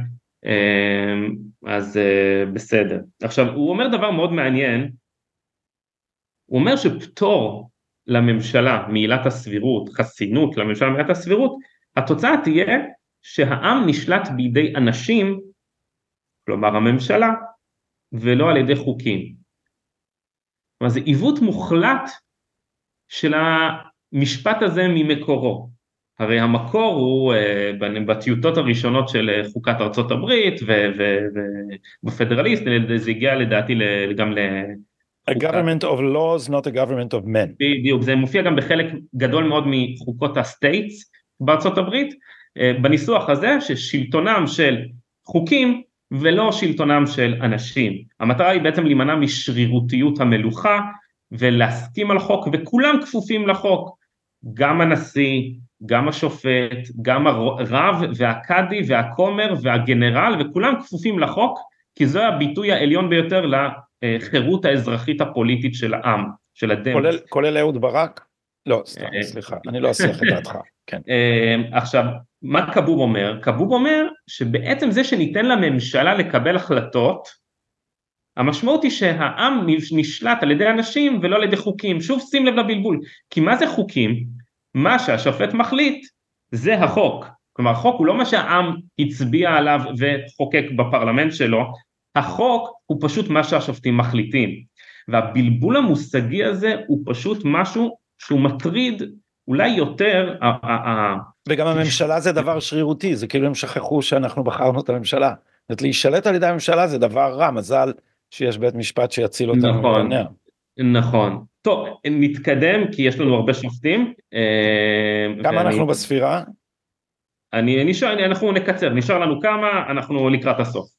אז בסדר. עכשיו, הוא אומר דבר מאוד מעניין, הוא אומר שפטור לממשלה מעילת הסבירות, חסינות לממשלה מעילת הסבירות, התוצאה תהיה שהעם נשלט בידי אנשים, כלומר הממשלה, ולא על ידי חוקים. כלומר זה עיוות מוחלט של המשפט הזה ממקורו. הרי המקור הוא אה, בטיוטות הראשונות של אה, חוקת ארצות הברית ובפדרליסט, זה הגיע לדעתי גם ל... A government of laws, not a government of men. בדיוק, זה מופיע גם בחלק גדול מאוד מחוקות ה states בארצות הברית, אה, בניסוח הזה ששלטונם של חוקים ולא שלטונם של אנשים. המטרה היא בעצם להימנע משרירותיות המלוכה ולהסכים על חוק וכולם כפופים לחוק, גם הנשיא, גם השופט, גם הרב והקאדי והכומר והגנרל וכולם כפופים לחוק כי זה הביטוי העליון ביותר לחירות האזרחית הפוליטית של העם, של הדמוס. כולל, כולל אהוד ברק? לא, סתם, אה, סליחה, אני לא אסיח את דעתך, כן. אה, עכשיו, מה כבוב אומר? כבוב אומר שבעצם זה שניתן לממשלה לקבל החלטות, המשמעות היא שהעם נשלט על ידי אנשים ולא על ידי חוקים. שוב שים לב לבלבול, כי מה זה חוקים? מה שהשופט מחליט זה החוק. כלומר החוק הוא לא מה שהעם הצביע עליו וחוקק בפרלמנט שלו, החוק הוא פשוט מה שהשופטים מחליטים. והבלבול המושגי הזה הוא פשוט משהו שהוא מטריד אולי יותר... וגם הממשלה זה דבר שרירותי, זה כאילו הם שכחו שאנחנו בחרנו את הממשלה. זאת אומרת, להישלט על ידי הממשלה זה דבר רע, מזל שיש בית משפט שיציל אותנו. נכון, נכון. טוב, נתקדם כי יש לנו הרבה שופטים. אה, כמה אנחנו בספירה? אני נשאר, אנחנו נקצר, נשאר לנו כמה, אנחנו לקראת הסוף.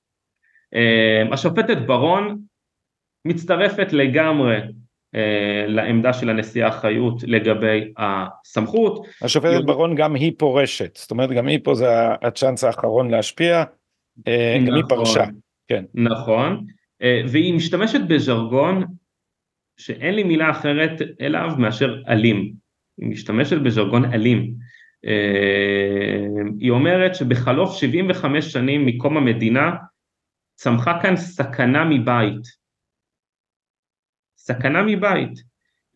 אה, השופטת ברון מצטרפת לגמרי אה, לעמדה של הנשיאה חיות לגבי הסמכות. השופטת ברון גם היא פורשת, זאת אומרת גם היא פה זה הצ'אנס האחרון להשפיע, נכון, גם היא נכון. פרשה. כן. נכון, אה, והיא משתמשת בז'רגון שאין לי מילה אחרת אליו מאשר אלים, היא משתמשת בז'רגון אלים. היא אומרת שבחלוף 75 שנים מקום המדינה צמחה כאן סכנה מבית. סכנה מבית.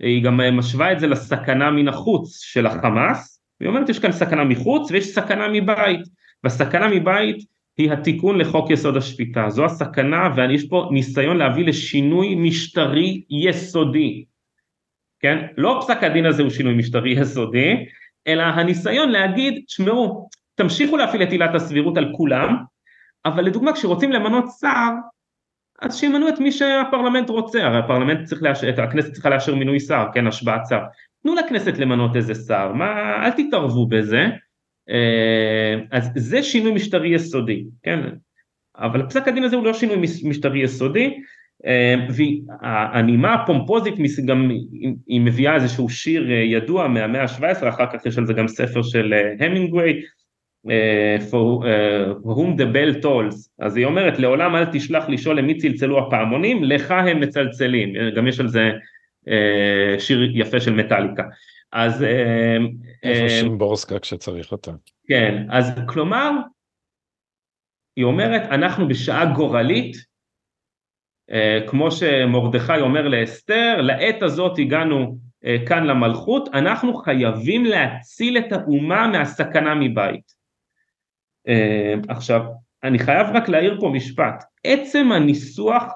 היא גם משווה את זה לסכנה מן החוץ של החמאס, והיא אומרת יש כאן סכנה מחוץ ויש סכנה מבית, והסכנה מבית היא התיקון לחוק יסוד השפיטה, זו הסכנה ויש פה ניסיון להביא לשינוי משטרי יסודי, כן? לא פסק הדין הזה הוא שינוי משטרי יסודי, אלא הניסיון להגיד, שמעו, תמשיכו להפעיל את עילת הסבירות על כולם, אבל לדוגמה כשרוצים למנות שר, אז שימנו את מי שהפרלמנט רוצה, הרי הפרלמנט צריך לאשר, הכנסת צריכה לאשר מינוי שר, כן, השבעת שר. תנו לכנסת למנות איזה שר, מה, אל תתערבו בזה. אה, אז זה שינוי משטרי יסודי, כן, אבל פסק הדין הזה הוא לא שינוי משטרי יסודי, אה, והנימה הפומפוזית גם היא מביאה איזשהו שיר אה, ידוע מהמאה ה-17, אחר כך יש על זה גם ספר של המינגווי, for uh, whom the bell tolls, אז היא אומרת לעולם אל תשלח לשאול למי צלצלו הפעמונים, לך הם מצלצלים, גם יש על זה שיר יפה של מטאליקה. אז... איפה שימבורסקה כשצריך אותה. כן, אז כלומר, היא אומרת אנחנו בשעה גורלית, כמו שמרדכי אומר לאסתר, לעת הזאת הגענו כאן למלכות, אנחנו חייבים להציל את האומה מהסכנה מבית. אה, עכשיו, אני חייב רק להעיר פה משפט, עצם הניסוח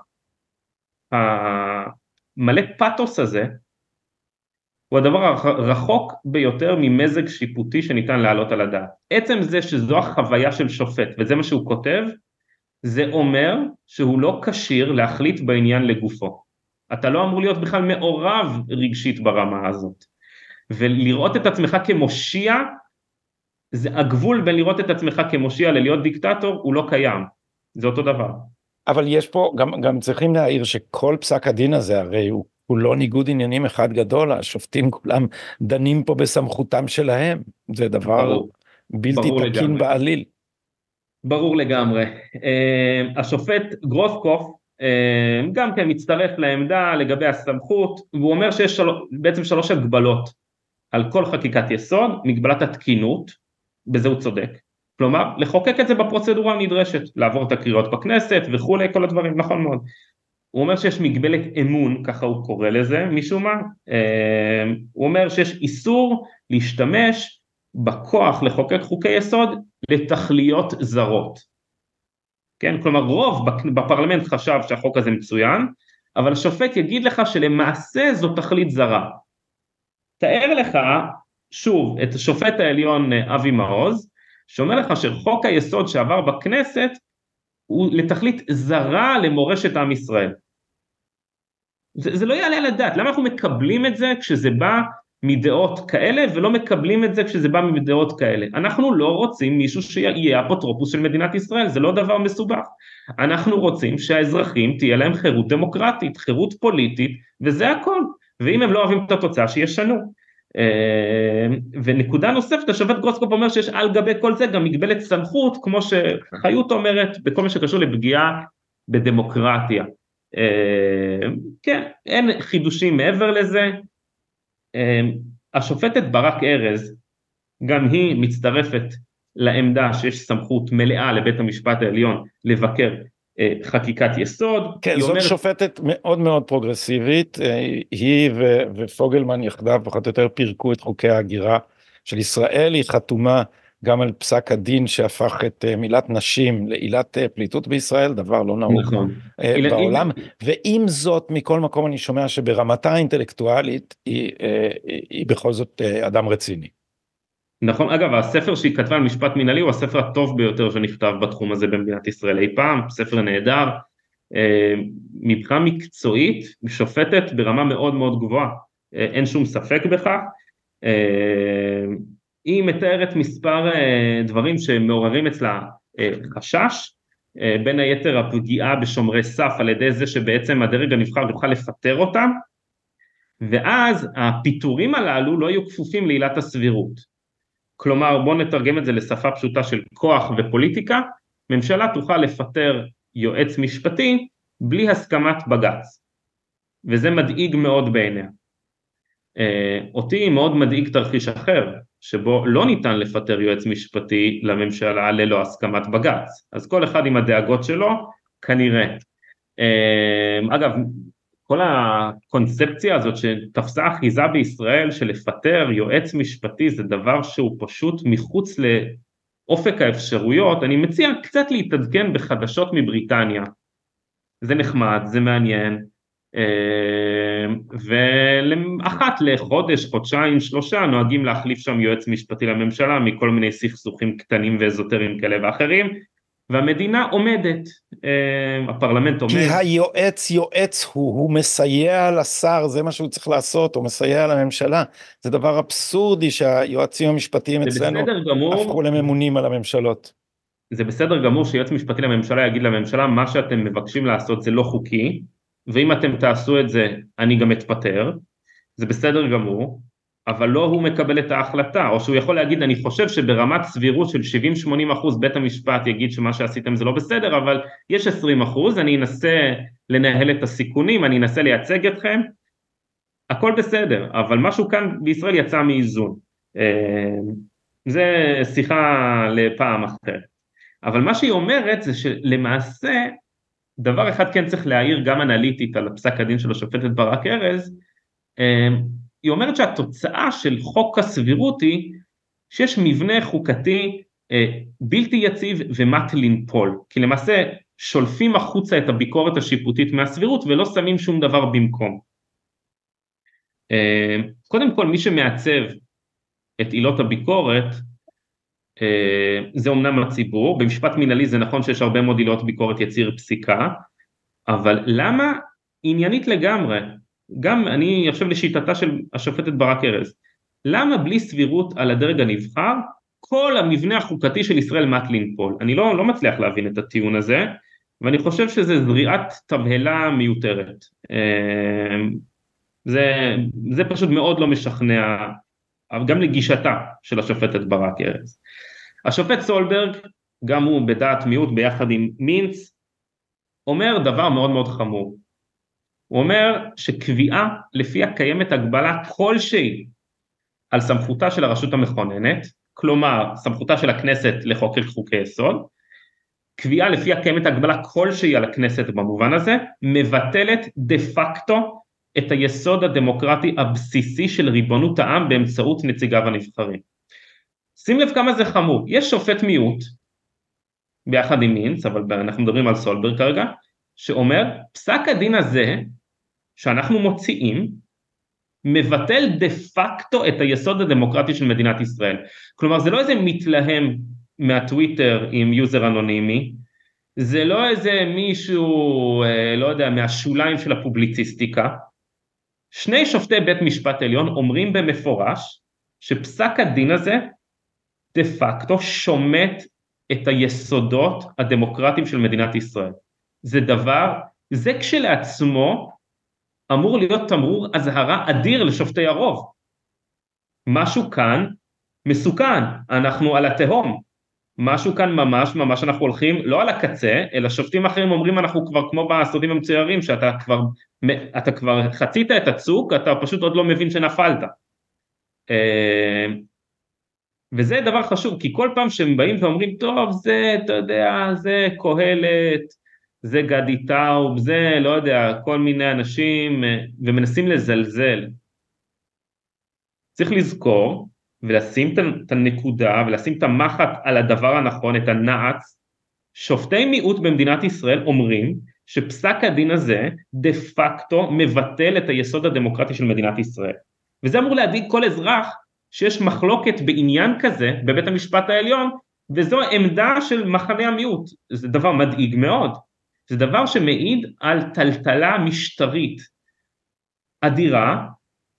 המלא פתוס הזה, הוא הדבר הרחוק ביותר ממזג שיפוטי שניתן להעלות על הדעת. עצם זה שזו החוויה של שופט וזה מה שהוא כותב, זה אומר שהוא לא כשיר להחליט בעניין לגופו. אתה לא אמור להיות בכלל מעורב רגשית ברמה הזאת. ולראות את עצמך כמושיע זה הגבול בין לראות את עצמך כמושיע ללהיות דיקטטור הוא לא קיים, זה אותו דבר. אבל יש פה, גם, גם צריכים להעיר שכל פסק הדין הזה הרי הוא כולו ניגוד עניינים אחד גדול, השופטים כולם דנים פה בסמכותם שלהם, זה דבר ברור, בלתי ברור תקין לגמרי. בעליל. ברור לגמרי. Uh, השופט גרוסקוף גם כן מצטרף לעמדה לגבי הסמכות, והוא אומר שיש של... בעצם שלוש הגבלות על כל חקיקת יסוד, מגבלת התקינות, בזה הוא צודק, כלומר לחוקק את זה בפרוצדורה הנדרשת, לעבור את הקריאות בכנסת וכולי, כל הדברים, נכון מאוד. הוא אומר שיש מגבלת אמון, ככה הוא קורא לזה משום מה, הוא אומר שיש איסור להשתמש בכוח לחוקק חוקי יסוד לתכליות זרות. כן, כלומר רוב בפרלמנט חשב שהחוק הזה מצוין, אבל השופט יגיד לך שלמעשה זו תכלית זרה. תאר לך שוב את השופט העליון אבי מעוז, שאומר לך שחוק היסוד שעבר בכנסת הוא לתכלית זרה למורשת עם ישראל. זה, זה לא יעלה על הדעת, למה אנחנו מקבלים את זה כשזה בא מדעות כאלה ולא מקבלים את זה כשזה בא מדעות כאלה. אנחנו לא רוצים מישהו שיהיה אפוטרופוס של מדינת ישראל, זה לא דבר מסובך. אנחנו רוצים שהאזרחים תהיה להם חירות דמוקרטית, חירות פוליטית, וזה הכל. ואם הם לא אוהבים את התוצאה, שישנו. אה, ונקודה נוספת, השופט גרוסקופ אומר שיש על גבי כל זה גם מגבלת סמכות, כמו שחיות אומרת, בכל מה שקשור לפגיעה בדמוקרטיה. אה, כן, אין חידושים מעבר לזה, אמ, השופטת ברק ארז, גם היא מצטרפת לעמדה שיש סמכות מלאה לבית המשפט העליון לבקר חקיקת יסוד. כן, זאת אומרת... שופטת מאוד מאוד פרוגרסיבית, אה, היא ו- ופוגלמן יחדיו פחות או יותר פירקו את חוקי ההגירה של ישראל, היא חתומה גם על פסק הדין שהפך את uh, מילת נשים לעילת פליטות בישראל, דבר לא נהוג נכון. בעולם, ועם זאת מכל מקום אני שומע שברמתה האינטלקטואלית היא, היא בכל זאת אדם רציני. נכון, אגב הספר שהיא כתבה על משפט מנהלי הוא הספר הטוב ביותר שנכתב בתחום הזה במדינת ישראל אי פעם, ספר נהדר, מבחינה מקצועית שופטת ברמה מאוד מאוד גבוהה, אין שום ספק בכך. היא מתארת מספר אה, דברים שמעוררים אצלה אה, חשש, אה, בין היתר הפגיעה בשומרי סף על ידי זה שבעצם הדרג הנבחר יוכל לפטר אותם, ואז הפיטורים הללו לא יהיו כפופים לעילת הסבירות. כלומר בואו נתרגם את זה לשפה פשוטה של כוח ופוליטיקה, ממשלה תוכל לפטר יועץ משפטי בלי הסכמת בג"ץ, וזה מדאיג מאוד בעיניה. אותי מאוד מדאיג תרחיש אחר, שבו לא ניתן לפטר יועץ משפטי לממשלה ללא הסכמת בג"ץ, אז כל אחד עם הדאגות שלו כנראה. אמ, אגב, כל הקונספציה הזאת שתפסה אחיזה בישראל של לפטר יועץ משפטי זה דבר שהוא פשוט מחוץ לאופק האפשרויות, אני מציע קצת להתעדכן בחדשות מבריטניה, זה נחמד, זה מעניין, אמ, ואחת לחודש, חודשיים, שלושה נוהגים להחליף שם יועץ משפטי לממשלה מכל מיני סכסוכים קטנים ואזוטריים כאלה ואחרים והמדינה עומדת, אמ, הפרלמנט עומד. כי היועץ יועץ הוא, הוא מסייע לשר, זה מה שהוא צריך לעשות, הוא מסייע לממשלה. זה דבר אבסורדי שהיועצים המשפטיים אצלנו הפכו לממונים על הממשלות. זה בסדר גמור שיועץ משפטי לממשלה יגיד לממשלה מה שאתם מבקשים לעשות זה לא חוקי, ואם אתם תעשו את זה אני גם אתפטר, זה בסדר גמור, אבל לא הוא מקבל את ההחלטה, או שהוא יכול להגיד אני חושב שברמת סבירות של 70-80 אחוז בית המשפט יגיד שמה שעשיתם זה לא בסדר, אבל יש 20 אחוז, אני אנסה לנהל את הסיכונים, אני אנסה לייצג אתכם, הכל בסדר, אבל משהו כאן בישראל יצא מאיזון, אה, זה שיחה לפעם אחרת, אבל מה שהיא אומרת זה שלמעשה דבר אחד כן צריך להעיר גם אנליטית על פסק הדין של השופטת ברק ארז, אמ, היא אומרת שהתוצאה של חוק הסבירות היא שיש מבנה חוקתי אה, בלתי יציב ומט לנפול, כי למעשה שולפים החוצה את הביקורת השיפוטית מהסבירות ולא שמים שום דבר במקום. אמ, קודם כל מי שמעצב את עילות הביקורת אה, זה אומנם הציבור, במשפט מנהלי זה נכון שיש הרבה מאוד עילות ביקורת יציר פסיקה, אבל למה עניינית לגמרי, גם אני חושב לשיטתה של השופטת ברק ארז, למה בלי סבירות על הדרג הנבחר כל המבנה החוקתי של ישראל מת לנפול? אני לא, לא מצליח להבין את הטיעון הזה, ואני חושב שזה זריעת תבהלה מיותרת. אה, זה, זה פשוט מאוד לא משכנע גם לגישתה של השופטת ברק ארז. השופט סולברג, גם הוא בדעת מיעוט ביחד עם מינץ, אומר דבר מאוד מאוד חמור. הוא אומר שקביעה לפיה קיימת הגבלה כלשהי על סמכותה של הרשות המכוננת, כלומר סמכותה של הכנסת לחוקק חוקי יסוד, קביעה לפיה קיימת הגבלה כלשהי על הכנסת במובן הזה, מבטלת דה פקטו את היסוד הדמוקרטי הבסיסי של ריבונות העם באמצעות נציגיו הנבחרים. שים לב כמה זה חמור, יש שופט מיעוט, ביחד עם מינץ, אבל אנחנו מדברים על סולברג כרגע, שאומר פסק הדין הזה שאנחנו מוציאים מבטל דה פקטו את היסוד הדמוקרטי של מדינת ישראל. כלומר זה לא איזה מתלהם מהטוויטר עם user אנונימי, זה לא איזה מישהו, אה, לא יודע, מהשוליים של הפובליציסטיקה. שני שופטי בית משפט עליון אומרים במפורש שפסק הדין הזה דה פקטו שומט את היסודות הדמוקרטיים של מדינת ישראל. זה דבר, זה כשלעצמו אמור להיות תמרור אזהרה אדיר לשופטי הרוב. משהו כאן מסוכן, אנחנו על התהום, משהו כאן ממש ממש אנחנו הולכים לא על הקצה, אלא שופטים אחרים אומרים אנחנו כבר כמו בסרטים המצוירים שאתה כבר, אתה כבר חצית את הצוק, אתה פשוט עוד לא מבין שנפלת. אה, וזה דבר חשוב, כי כל פעם שהם באים ואומרים, טוב, זה, אתה יודע, זה קהלת, זה גדי טאוב, זה, לא יודע, כל מיני אנשים, ומנסים לזלזל. צריך לזכור ולשים את הנקודה ולשים את המחט על הדבר הנכון, את הנעץ. שופטי מיעוט במדינת ישראל אומרים שפסק הדין הזה דה פקטו מבטל את היסוד הדמוקרטי של מדינת ישראל. וזה אמור להדאיג כל אזרח שיש מחלוקת בעניין כזה בבית המשפט העליון וזו עמדה של מחנה המיעוט, זה דבר מדאיג מאוד, זה דבר שמעיד על טלטלה משטרית אדירה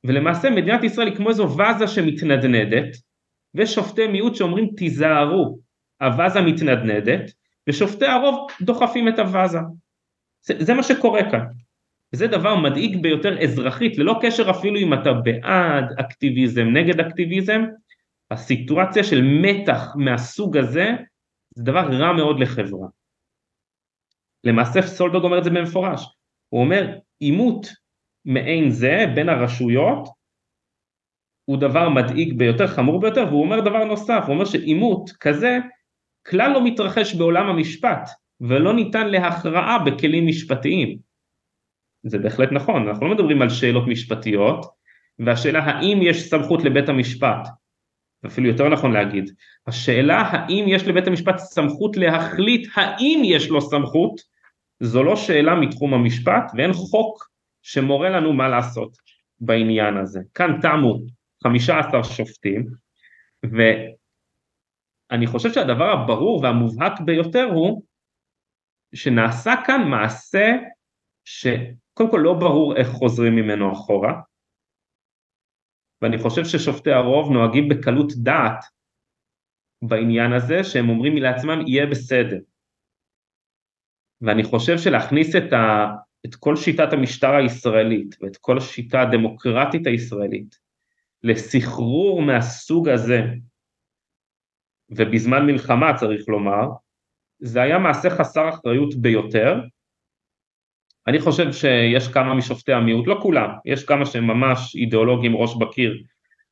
ולמעשה מדינת ישראל היא כמו איזו ואזה שמתנדנדת ויש שופטי מיעוט שאומרים תיזהרו, הוואזה מתנדנדת ושופטי הרוב דוחפים את הוואזה, זה, זה מה שקורה כאן זה דבר מדאיג ביותר אזרחית, ללא קשר אפילו אם אתה בעד אקטיביזם, נגד אקטיביזם, הסיטואציה של מתח מהסוג הזה זה דבר רע מאוד לחברה. למעשה סולברג אומר את זה במפורש, הוא אומר עימות מעין זה בין הרשויות הוא דבר מדאיג ביותר, חמור ביותר, והוא אומר דבר נוסף, הוא אומר שעימות כזה כלל לא מתרחש בעולם המשפט ולא ניתן להכרעה בכלים משפטיים. זה בהחלט נכון, אנחנו לא מדברים על שאלות משפטיות, והשאלה האם יש סמכות לבית המשפט, אפילו יותר נכון להגיד, השאלה האם יש לבית המשפט סמכות להחליט האם יש לו סמכות, זו לא שאלה מתחום המשפט ואין חוק שמורה לנו מה לעשות בעניין הזה. כאן תמו 15 שופטים, ואני חושב שהדבר הברור והמובהק ביותר הוא שנעשה כאן מעשה ש... קודם כל לא ברור איך חוזרים ממנו אחורה, ואני חושב ששופטי הרוב נוהגים בקלות דעת בעניין הזה, שהם אומרים לעצמם יהיה בסדר. ואני חושב שלהכניס את, ה, את כל שיטת המשטר הישראלית ואת כל השיטה הדמוקרטית הישראלית לסחרור מהסוג הזה, ובזמן מלחמה צריך לומר, זה היה מעשה חסר אחריות ביותר, אני חושב שיש כמה משופטי המיעוט, לא כולם, יש כמה שהם ממש אידיאולוגים ראש בקיר,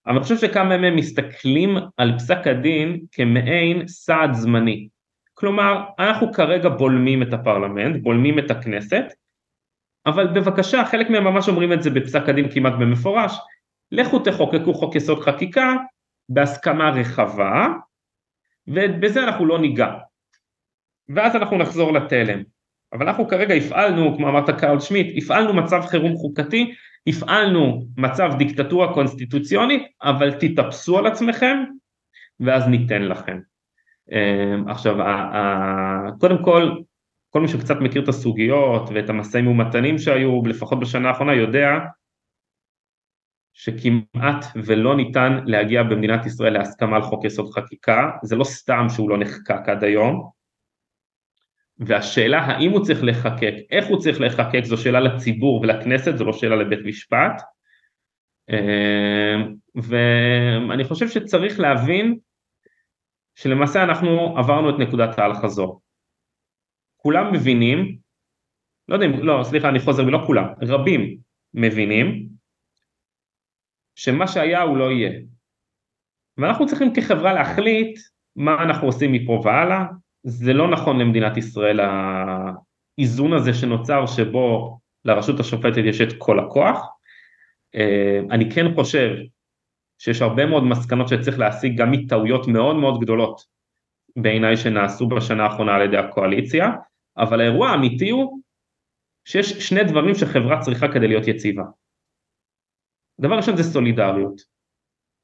אבל אני חושב שכמה מהם מסתכלים על פסק הדין כמעין סעד זמני. כלומר, אנחנו כרגע בולמים את הפרלמנט, בולמים את הכנסת, אבל בבקשה, חלק מהם ממש אומרים את זה בפסק הדין כמעט במפורש, לכו תחוקקו חוק יסוד חקיקה בהסכמה רחבה, ובזה אנחנו לא ניגע. ואז אנחנו נחזור לתלם. אבל אנחנו כרגע הפעלנו, כמו אמרת קרל שמיט, הפעלנו מצב חירום חוקתי, הפעלנו מצב דיקטטורה קונסטיטוציונית, אבל תתאפסו על עצמכם ואז ניתן לכם. אמ, עכשיו, קודם כל, כל מי שקצת מכיר את הסוגיות ואת המשאים ומתנים שהיו, לפחות בשנה האחרונה, יודע שכמעט ולא ניתן להגיע במדינת ישראל להסכמה על חוק יסוד חקיקה, זה לא סתם שהוא לא נחקק עד היום, והשאלה האם הוא צריך לחקק, איך הוא צריך לחקק, זו שאלה לציבור ולכנסת, זו לא שאלה לבית משפט. אמ, ואני חושב שצריך להבין שלמעשה אנחנו עברנו את נקודת האל חזור. כולם מבינים לא יודע אם, לא, סליחה, אני חוזר, לא כולם, רבים מבינים שמה שהיה הוא לא יהיה. ואנחנו צריכים כחברה להחליט מה אנחנו עושים מפה והלאה, זה לא נכון למדינת ישראל האיזון הזה שנוצר שבו לרשות השופטת יש את כל הכוח. אה, אני כן חושב שיש הרבה מאוד מסקנות שצריך להשיג גם מטעויות מאוד מאוד גדולות בעיניי שנעשו בשנה האחרונה על ידי הקואליציה, אבל האירוע האמיתי הוא שיש שני דברים שחברה צריכה כדי להיות יציבה. דבר ראשון זה סולידריות,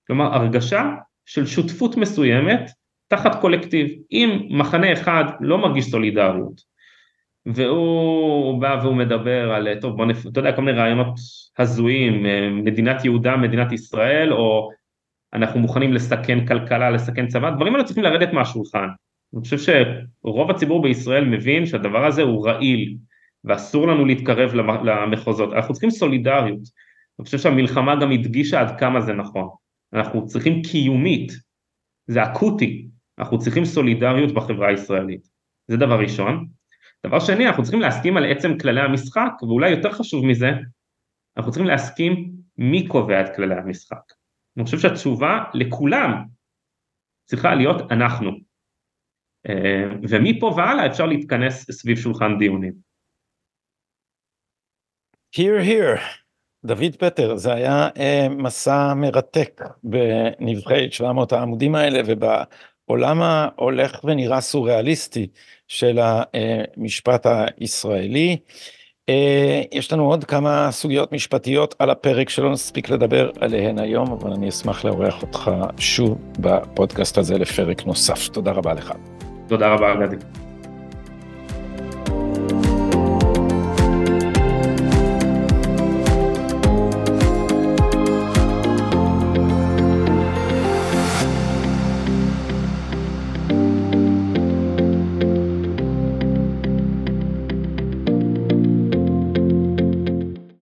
כלומר הרגשה של שותפות מסוימת תחת קולקטיב, אם מחנה אחד לא מרגיש סולידריות והוא בא והוא מדבר על, טוב בוא נפ... אתה יודע כל מיני רעיונות הזויים, מדינת יהודה, מדינת ישראל, או אנחנו מוכנים לסכן כלכלה, לסכן צבא, דברים האלה צריכים לרדת מהשולחן. אני חושב שרוב הציבור בישראל מבין שהדבר הזה הוא רעיל, ואסור לנו להתקרב למחוזות, אנחנו צריכים סולידריות. אני חושב שהמלחמה גם הדגישה עד כמה זה נכון. אנחנו צריכים קיומית, זה אקוטי, אנחנו צריכים סולידריות בחברה הישראלית. זה דבר ראשון. דבר שני, אנחנו צריכים להסכים על עצם כללי המשחק, ואולי יותר חשוב מזה, אנחנו צריכים להסכים מי קובע את כללי המשחק. אני חושב שהתשובה לכולם צריכה להיות אנחנו. אה, ומפה והלאה אפשר להתכנס סביב שולחן דיונים. Here, here. דוד פטר, זה היה uh, מסע מרתק בנבחי 700 העמודים האלה ובעולם ההולך ונראה סוריאליסטי של המשפט הישראלי. Uh, יש לנו עוד כמה סוגיות משפטיות על הפרק שלא נספיק לדבר עליהן היום, אבל אני אשמח לארח אותך שוב בפודקאסט הזה לפרק נוסף. תודה רבה לך. תודה רבה, גדי.